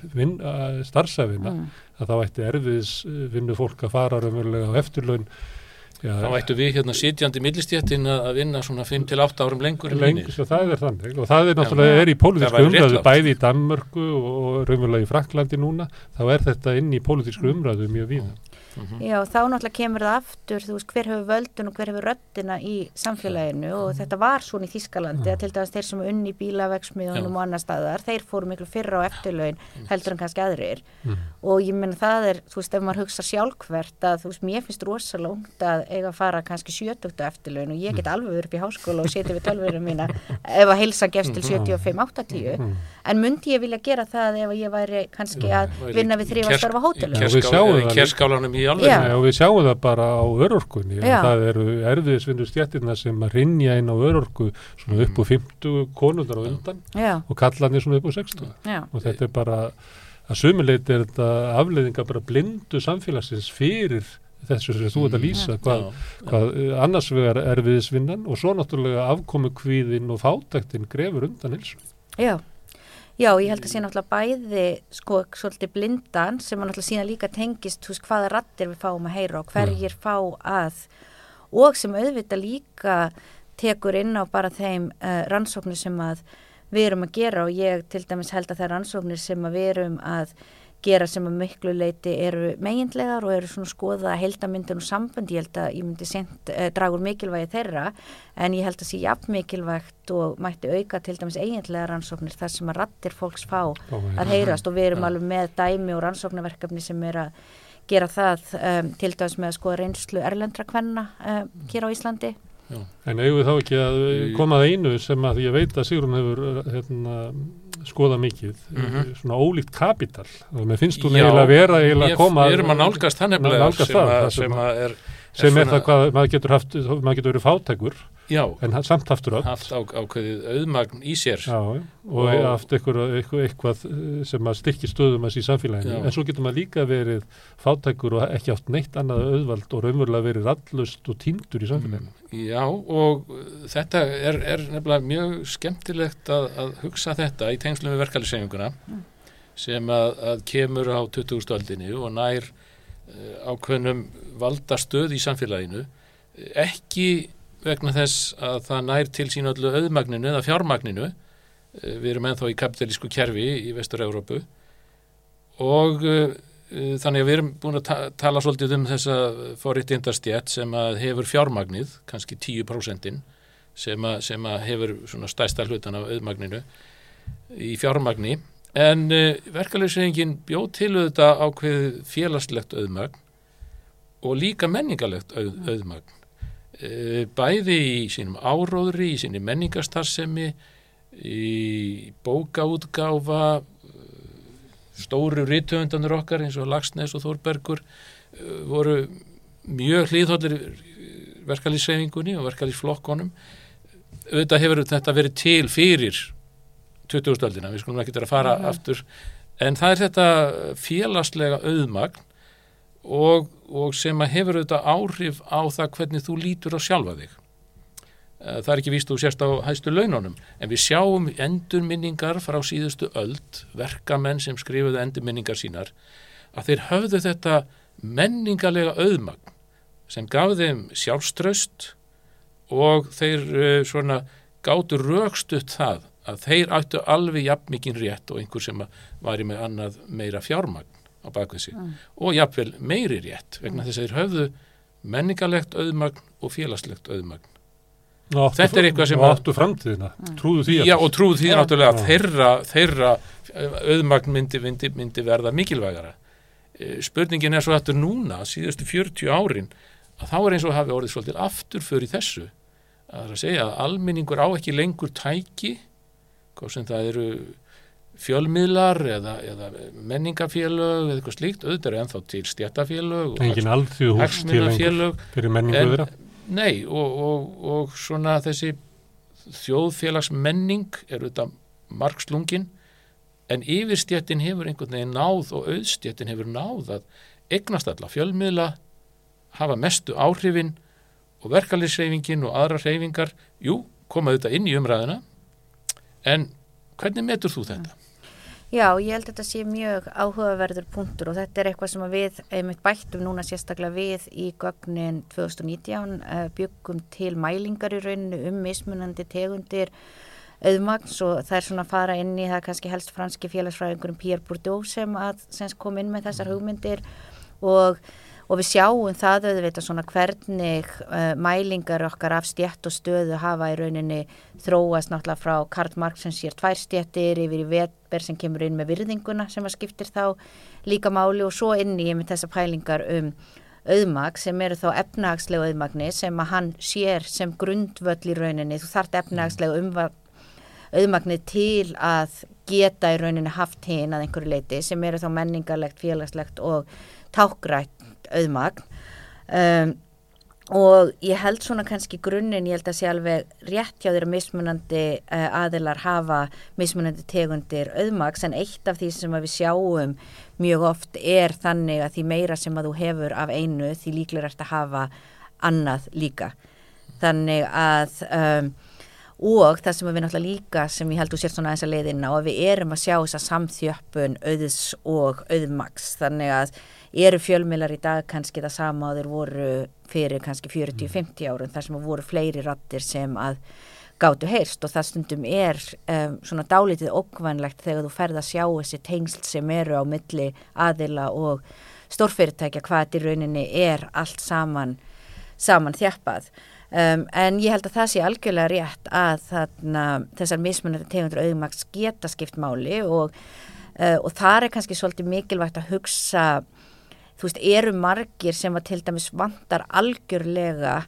starfsefina mm. að þá ætti erfiðis vinnu fólk að fara raunverulega á eftirlaun. Já, þá ættu við hérna sitjandi millistjéttin að vinna svona 5-8 árum lengur lengur, svo það er þannig. Og það er náttúrulega, er í pólitísku umræðu bæði í Danmörku og raunverulega í Fraklandi núna, þá er þetta inn í pólitísku umræðu mjög víða Mm -hmm. Já, þá náttúrulega kemur það aftur, þú veist, hver hefur völdun og hver hefur röttina í samfélaginu og mhm. þetta var svona í Þískalandi að til dæmis þeir sem er unni í bílavegsmiðunum og annar staðar, þeir fóru miklu fyrra á eftirlaun heldur en kannski aðrir mm. og ég menn það er, þú veist, ef maður hugsa sjálfkvert að þú veist, mér finnst rosalega ungt að eiga að fara kannski 70 eftirlaun og ég get mhm. alveg upp í háskóla og setja við tölverðum mína ef að heilsa gefst til 75-80 mhm. En myndi ég vilja gera það ef ég væri kannski að vinna við þrývastarfa hótelum? í alveg Já. og við sjáum það bara á örorkunni. Það eru erfiðisvindu stjættirna sem að rinja inn á örorku svona upp á 50 konundar á undan Já. og kallanir svona upp á 60 Já. og þetta er bara að sumuleit er þetta afleiðinga bara blindu samfélagsins fyrir þessu sem þú ert að mm. lýsa hvað, hvað annars vegar erfiðisvinnan og svo náttúrulega afkomu kvíðin og fátæktin grefur undan hilsu Já Já, ég held að sé náttúrulega bæði sko svolítið blindan sem að náttúrulega sína líka tengist hús hvaða rattir við fáum að heyra og hverjir fá að. Og sem auðvitað líka tekur inn á bara þeim uh, rannsóknir sem að við erum að gera og ég til dæmis held að það er rannsóknir sem að við erum að gera sem að miklu leiti eru meginlegar og eru svona skoða heldamyndin og sambund, ég held að ég myndi sent eh, dragur mikilvægi þeirra en ég held að sé jafn mikilvægt og mætti auka til dæmis eiginlega rannsóknir þar sem að rattir fólks fá að heyrast og við erum ja. alveg með dæmi og rannsóknarverkefni sem er að gera það um, til dæmis með að skoða reynslu erlendra kvenna um, hér á Íslandi Já. En eigum við þá ekki að koma að einu sem að ég veit að Sigrun hefur hérna, skoða mikið, mm -hmm. svona ólíkt kapital og mér finnst þú nefnilega að vera eiginlega að koma Við erum að nálgast það nefnilega sem, sem, sem, er, sem er það hvað maður getur, haft, maður getur verið fátækur Já, en samt aftur öll haft á, ákveðið auðmagn í sér Já, og, og haft eitthvað, eitthvað, eh, sem að styrkja stöðum að síðan samfélaginu, Já. en svo getur maður líka verið fátækur og ekki átt neitt annað auðvald og raunverulega verið rallust og týndur í samfélaginu. Mm, já, og þetta er, er nefnilega mjög skemmtilegt að, að hugsa þetta í tengslum við verkefælisenguna mm. sem að, að kemur á 20. öldinni og nær uh, ákveðnum valdastöð í samfélaginu ekki vegna þess að það nær til sín öllu auðmagninu eða fjármagninu. Eh, við erum ennþá í kapitalísku kerfi í Vestur-Európu og uh, þannig að við erum búin að ta tala svolítið um þessa forréttindastjætt sem að hefur fjármagnið, kannski 10% sem að, sem að hefur svona stæsta hlutan af auðmagninu í fjármagni. En uh, verkefliðsreifingin bjóð til auðvitað ákveð félagslegt auðmagn og líka menningalegt auð, auðmagn bæði í sínum áróðri, í sínum menningastarsemi í bókaútgáfa stóru rítuöndanur okkar eins og Lagsnes og Þórbergur uh, voru mjög hlýðhóllir verkalýsreifingunni og verkalýsflokkonum auðvitað hefur þetta verið til fyrir 2000-öldina, við skulum ekki vera að fara Mhm. aftur, en það er þetta félagslega auðmagn og, og sem að hefur auðvitað áhrif á það hvernig þú lítur á sjálfa þig. Eh, það er ekki víst þú sérst á hæstu laununum en við sjáum endurminningar frá síðustu öld, verkamenn sem skrifuðu endurminningar sínar að þeir höfðu þetta menningalega auðmagn sem gaf þeim sjálfströst og þeir uh, svona gátu rögstutt það að þeir áttu alveg jafn mikinn rétt og einhver sem að væri með annað meira fjármagn á bakvið sig Mm. og jafnvel meiri rétt vegna þess að þeir höfðu menningalegt auðmagn og félagslegt auðmagn áttu, Þetta er eitthvað sem og að- áttu framtíðina, trúðu því Já, og trúðu því náttúrulega að þeirra, þeirra eh, auðmagn myndi, myndi, myndi verða mikilvægara. Eh, Spurningin er svo aftur núna, síðustu 40 árin, að þá er eins og hafi orðið svolítið aftur fyrir þessu. Það er að segja að almenningur á ekki lengur tæki, hvað sem það eru fjölmiðlar eða, eða menningafélög eða eitthvað slíkt, auðvitað eru ennþá til stjættafélög engin alþjóð hús til fyrir menningu En- þeirra. Nei, og, og, og svona þessi þjóðfélagsmenning er auðvitað margslungin en yfirstjættin hefur einhvern veginn náð og auðstjættin hefur náð að eignast alla fjölmiðla hafa mestu áhrifin og verkalýsreifingin og aðra reyfingar, jú, koma auðvitað inn í umræðina en hvernig metur þú þetta? Já, ég held að þetta sé mjög áhugaverður punktur og þetta er eitthvað sem við einmitt bættum núna sérstaklega við í gögnin 2019 uh, byggum til mælingar í rauninu um mismunandi tegundir auðmagns og það er svona að fara inn í það kannski helst franski félagsfræðingurum Pierre Bourdieu sem að sem kom inn með þessar hugmyndir og og við sjáum það auðvitað svona hvernig uh, mælingar okkar af stjætt og stöðu hafa í rauninni þróast náttúrulega frá Karl Marx sem sér tvær stjættir yfir í Weber sem kemur inn með virðinguna sem að skiptir þá líka máli. Og svo inn í með þessa pælingar um auðmag sem eru þá efnahagslega auðmagni sem að hann sér sem grundvöll í rauninni, þú þart efnahagslega umva auðmagni til að geta í rauninni haft hinn að einhverju leiti sem eru þá menningarlegt, félagslegt og tákrætt auðmagn. Um, og ég held svona kannski grunninn, ég held að sé alveg rétt hjá þeirra mismunandi uh, aðilar hafa mismunandi tegundir auðmags en eitt af því sem að við sjáum mjög oft er þannig að því meira sem að þú hefur af einu því líklega ert að hafa annað líka. Þannig að um, og það sem við náttúrulega líka sem ég held þú sér svona þessa leiðina og við erum að sjá þessa samþjöppun auðs og auðmags þannig að eru fjölmiðlar í dag kannski það sama að þeir voru fyrir kannski 40-50 árum þar sem voru fleiri rattir sem að gátu heyrst. Og það stundum er um, svona dálítið ókvænlegt þegar þú ferð að sjá þessi tengsl sem eru á milli aðila og stórfyrirtækja hvað þetta í rauninni er allt saman saman þjappað. Um, en ég held að það sé algjörlega rétt að þarna, þessar mismunandi tegundur auðmaks geta skipt máli og, uh, og það er kannski svolítið mikilvægt að hugsa, þú veist, eru margir sem að til dæmis vantar algjörlega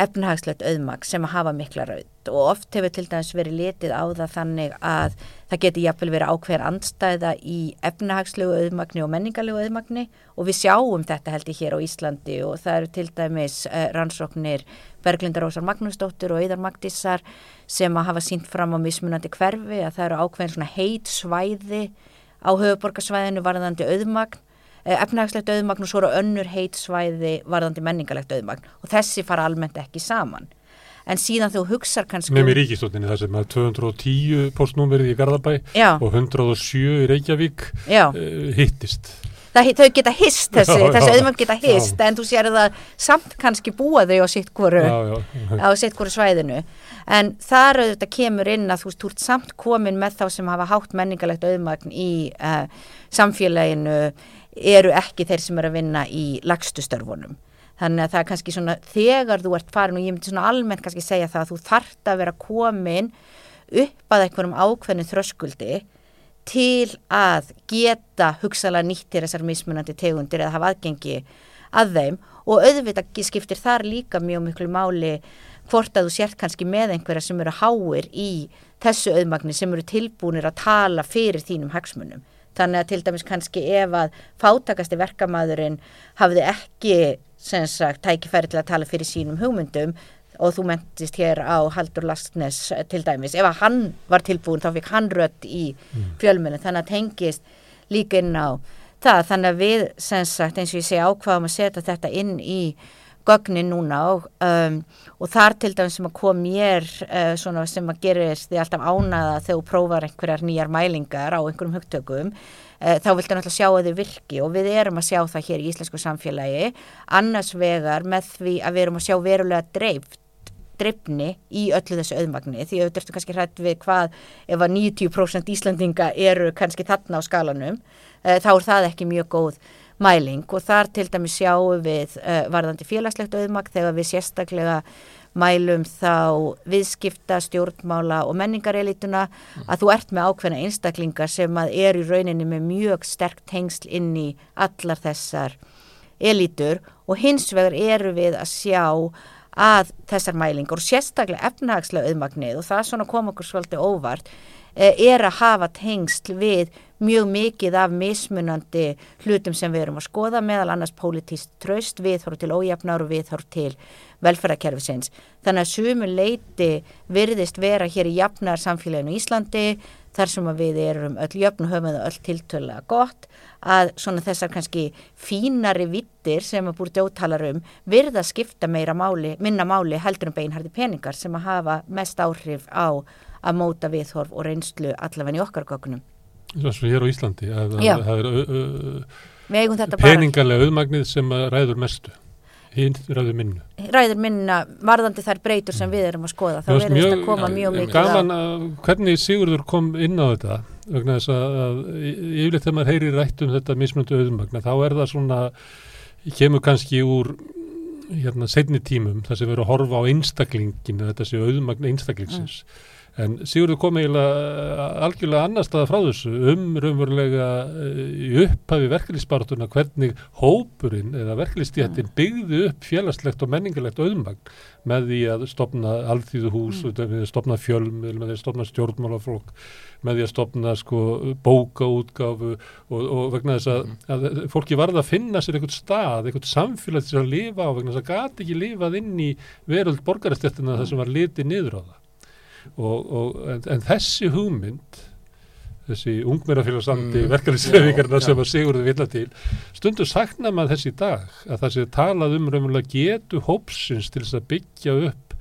efnahagslegt auðmag sem að hafa mikla raud og oft hefur til dæmis verið litið á það þannig að það geti jafnvel verið ákveðar andstæða í efnahagslegu auðmagni og menningarlegu auðmagni. Og við sjáum þetta held ég hér á Íslandi og það eru til dæmis uh, rannsóknir Berglindar Ósar Magnúsdóttur og Eidar Magdísar sem að hafa sínt fram á mismunandi hverfi að það eru ákveðin svona heit svæði á höfuborgarsvæðinu varðandi auðmagn efnahagslegt auðmagn og svo eru önnur heit svæði varðandi menningarlegt auðmagn og þessi fara almennt ekki saman. En síðan þú hugsar kannski Nefnir ríkistóttinni það sem að 210 postnúmerið í Garðabæ já, og 107 í Reykjavík já, uh, hittist. það, þau geta hist þessi, Já, þessi auðvitað geta hist Já. en þú sér það samt kannski búa þau á sitt hvoru svæðinu en þar auðvitað kemur inn að þú veist, þú ert samt komin með þá sem hafa hátt menningalegt auðmagn í uh, samfélaginu eru ekki þeir sem eru að vinna í lagstu störfunum. Þannig að það er kannski svona þegar þú ert farin og ég myndi svona almennt kannski segja það að þú þart að vera komin upp að einhverjum ákveðnu þröskuldi til að geta hugsalega nýttir þessar mismunandi tegundir eða hafa aðgengi að þeim. Og auðvitað skiptir þar líka mjög miklu máli hvort að þú sért kannski með einhverja sem eru háir í þessu auðmagni sem eru tilbúinir að tala fyrir þínum hagsmunum. Þannig að til dæmis kannski ef að fátakasti verkamæðurinn hafði ekki sagt tækifæri til að tala fyrir sínum hugmyndum og þú mentist hér á Haldur Lastnes til dæmis. Ef að hann var tilbúin þá fikk hann rött í fjölmennu þannig að tengist líka inn á það. Þannig að við sagt eins og ég segi ákvaðum að setja þetta inn í gögnin núna og, um, og þar til dæmis sem að kom mér uh, svona sem að gerist því alltaf ánaða þegar þú prófar einhverjar nýjar mælingar á einhverjum hugtökum uh, þá viltu náttúrulega sjá að þau virki og við erum að sjá það hér í íslensku samfélagi annars vegar með því að við erum að sjá verulega dreift dreifni í öllu þessu auðmagni því auðvitað ertu kannski hrætt við hvað ef að 90% Íslandinga eru kannski þarna á skalanum uh, þá er það ekki mjög góð mæling. Og þar til dæmis sjáum við uh, varðandi félagslegt auðmagn þegar við sérstaklega mælum þá viðskipta, stjórnmála og menningarelituna að þú ert með ákveðna einstaklingar sem að er í rauninni með mjög sterk tengsl inn í allar þessar elitur og hins vegar eru við að sjá að þessar mælingar og sérstaklega efnahagslega auðmagnið og það svona kom okkur svolítið óvart er að hafa tengsl við mjög mikið af mismunandi hlutum sem við erum að skoða meðal annars pólitíst tröst viðhorf til ójafnar og viðhorf til velferðarkerfisins. Þannig að sumu leiti virðist vera hér í jafnar samfélaginu Íslandi þar sem við erum öll jöfn og höfum það öll tiltöla gott að svona þessar kannski fínari vittir sem að búið djótalar um virða skipta meira máli, minna máli heldur um beinhardi peningar sem að hafa mest áhrif á að móta viðhorf og reynslu allavega í okkar gögnum. Svo hér á Íslandi að það er peningalega auðmagnið sem ræður mestu hinn ræður minnu. ræður minna varðandi þær breytur sem við erum að skoða þá verður þetta að koma mjög mikið gaman að hvernig Sigurður kom inn á þetta vegna þess að, yfirleitt þegar maður heyrir rætt um þetta mismunandi auðmagna þá er það svona kemur kannski úr hérna seinni tímum þar sem erum að horfa á einstaklingin þetta sé auðmagna einstaklingsins en Sigurður kom eiginlega algjörlega annar staða frá þessu um raunverulega eh, í upphafi verkefnisbartuna hvernig hópurinn eða verkefnisstjættin byggði upp félagslegt og menningalegt auðmagn með því að stopna alþýðuhús, mm. stopna fjölmil, með því að stopna stjórnmálaflokk, með því að stopna sko bókaútgáfu og, og vegna þess að, að fólki varða að finna sér einhvern stað, einhvern samfélag til að lifa á vegna þess að gati ekki lifað inn í veröld borgarastjættina þar sem var litið niður á það. Og, og, en, en þessi hugmynd þessi ungmennafélagsandi Mm, verkefnisreifingarna já, sem að Sigurður vilja til stundu sakna maður þess í dag að það sé talað um raunverulega getu hópsins til þess að byggja upp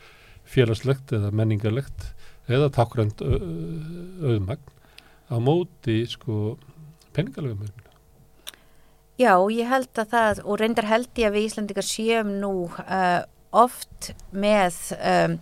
félagslegt eða menningarlegt eða takkrænt auðmagn á móti sko peningalega mögnu. Já, ég held að það og reyndar held ég að við Íslandingar séum nú uh, oft með um,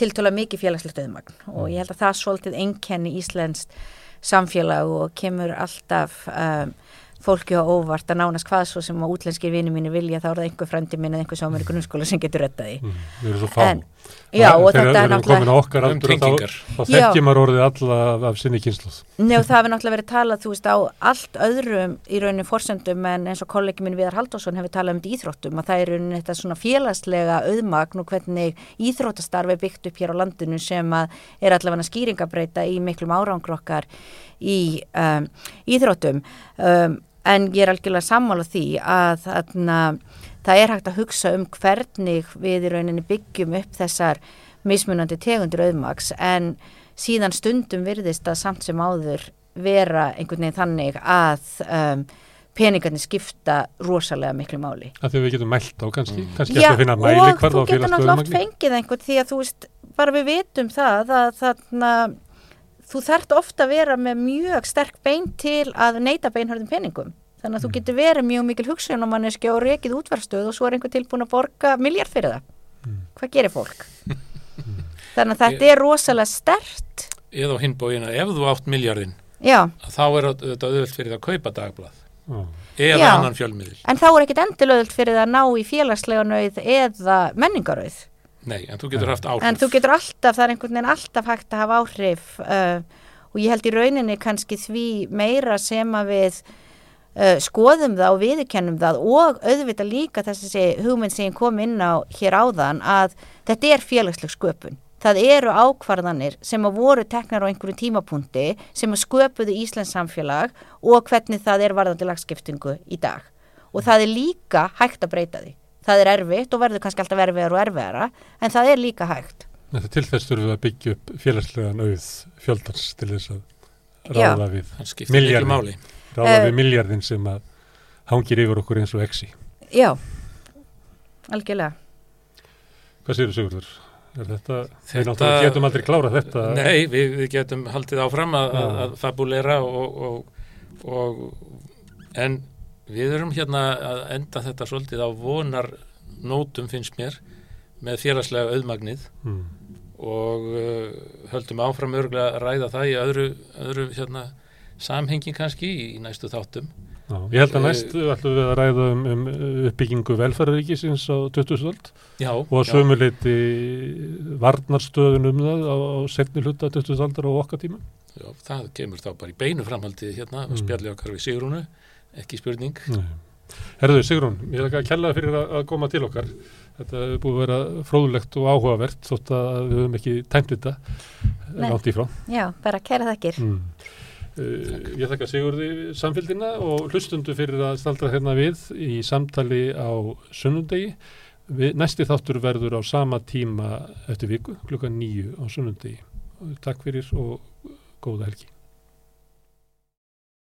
tiltöla mikið félagslegt auðmagn og ég held að það svolítið einkenni Íslandst samfélag og kemur alltaf um, fólki á óvart að nánast hvað svo sem að útlenskir vini mínu vilja þá er það einhver frendi minn eða einhver svo mér í grunnskóla sem getur rettaði. Mm. En- Já, og Þegar þetta er náttúrulega okkar Um tengingar. þá, þá þekkjum maður orðið alla af, af sinni kynsluð. Nei og það hefur náttúrulega verið talað, þú veist, á allt öðrum í rauninni forsendum en eins og kollegi minn Viðar Halldórsson hefur talað um þetta í íþróttum að það er rauninni þetta svona félagslega auðmagn og hvernig íþróttastarfi byggt upp hér á landinu sem að er allavega skýringabreita í miklum árangur okkar í um, íþróttum. Um, en ég er algjörlega sammála því að þarna, það er hægt að hugsa um hvernig við í rauninni byggjum upp þessar mismunandi tegundur auðmags en síðan stundum virðist að samt sem áður vera einhvern veginn þannig að um, peningarnir skipta rosalega miklu máli. Af því að við getum mælt á kannski, Mm. kannski að finna mæli og hvar þú þá getur félagslega náttúrulega oft auðmagni. fengið einhvern því að þú veist, bara við vitum það að þarna þú þarft ofta að vera með mjög sterk bein til að neyta beinhörðum peningum þannig að þú getur verið mjög mikil hugsun og manneski og rekið útvarstöð og svo er einhver tilbúin að borga miljard fyrir það Mm. hvað gerir fólk? [LAUGHS] þannig að þetta er rosalega stert eða á hinbóin að ef þú átt miljardin já, þá er þetta auðvöld fyrir það að kaupa dagblað Já. eða Já. annan fjölmiðil en þá er ekkit endilöðult fyrir það að ná í félagslega nöyð eða menningarauð nei, en þú getur haft áhrif en þú getur alltaf, það er einhvern veginn alltaf hægt að hafa áhrif uh, og ég held í rauninni kannski því meira sem að við skoðum það og viðurkennum það og auðvitað líka þessi hugmynd sem ég kom inn á hér áðan að þetta er félagsleg sköpun. Það eru ákvarðanir sem að voru teknar á einhverju tímapunkti sem að sköpuðu Íslands samfélag og hvernig það er varðandi lagskiptingu í dag. Og það er líka hægt að breyta því. Það er erfitt og verður kannski alltaf erfiðar og erfiðara en það er líka hægt. Þetta til þess þurfum við að byggja upp félagslegan auð fjöldans til þess að Já. ráða við, skiptir miklu Milljarðinn. máli ráða Eh. við miljardin sem að hangir yfir okkur eins og exi. Já, algjörlega. Hvað séu Sigurður? Er þetta, við Þetta- náttúrulega getum aldrei klárað þetta. nei, við, við getum haldið áfram að, að, Já. að fabulera og, og, og en við erum hérna að enda þetta svolítið á vonar nótum finnst mér með félagslega auðmagnið Mm. og uh, höldum áfram örgulega að ræða það í öðru, öðru hérna, samhengi kannski í, í næstu þáttum Já, ég held að Eh, næst ætlum við að ræða um, um uppbyggingu velferðaríkisins á 20. öld já, og að sömuleiti varnarstöðun um það á, á setni hluta 20. aldar og okkar tíma. já, það kemur þá bara í beinu framhaldi hérna Mm. spjalli okkar við Sigrúnu ekki spurning Nei. Herðu, Sigrún, ég vil ekki að kella fyrir að, að koma til okkar. Þetta hefur búið að vera fróðlegt og áhugavert þótt að við höfum ekki tæmt þetta langt í frá. Já, bara kæra þakkir. Mm. Uh, ég þakka Sigurði samfélgina og hlustundu fyrir að staldra hérna við í samtali á sunnundegi. Næsti þáttur verður á sama tíma eftir viku, klukkan nýju á sunnundegi. Takk fyrir og góða helgi.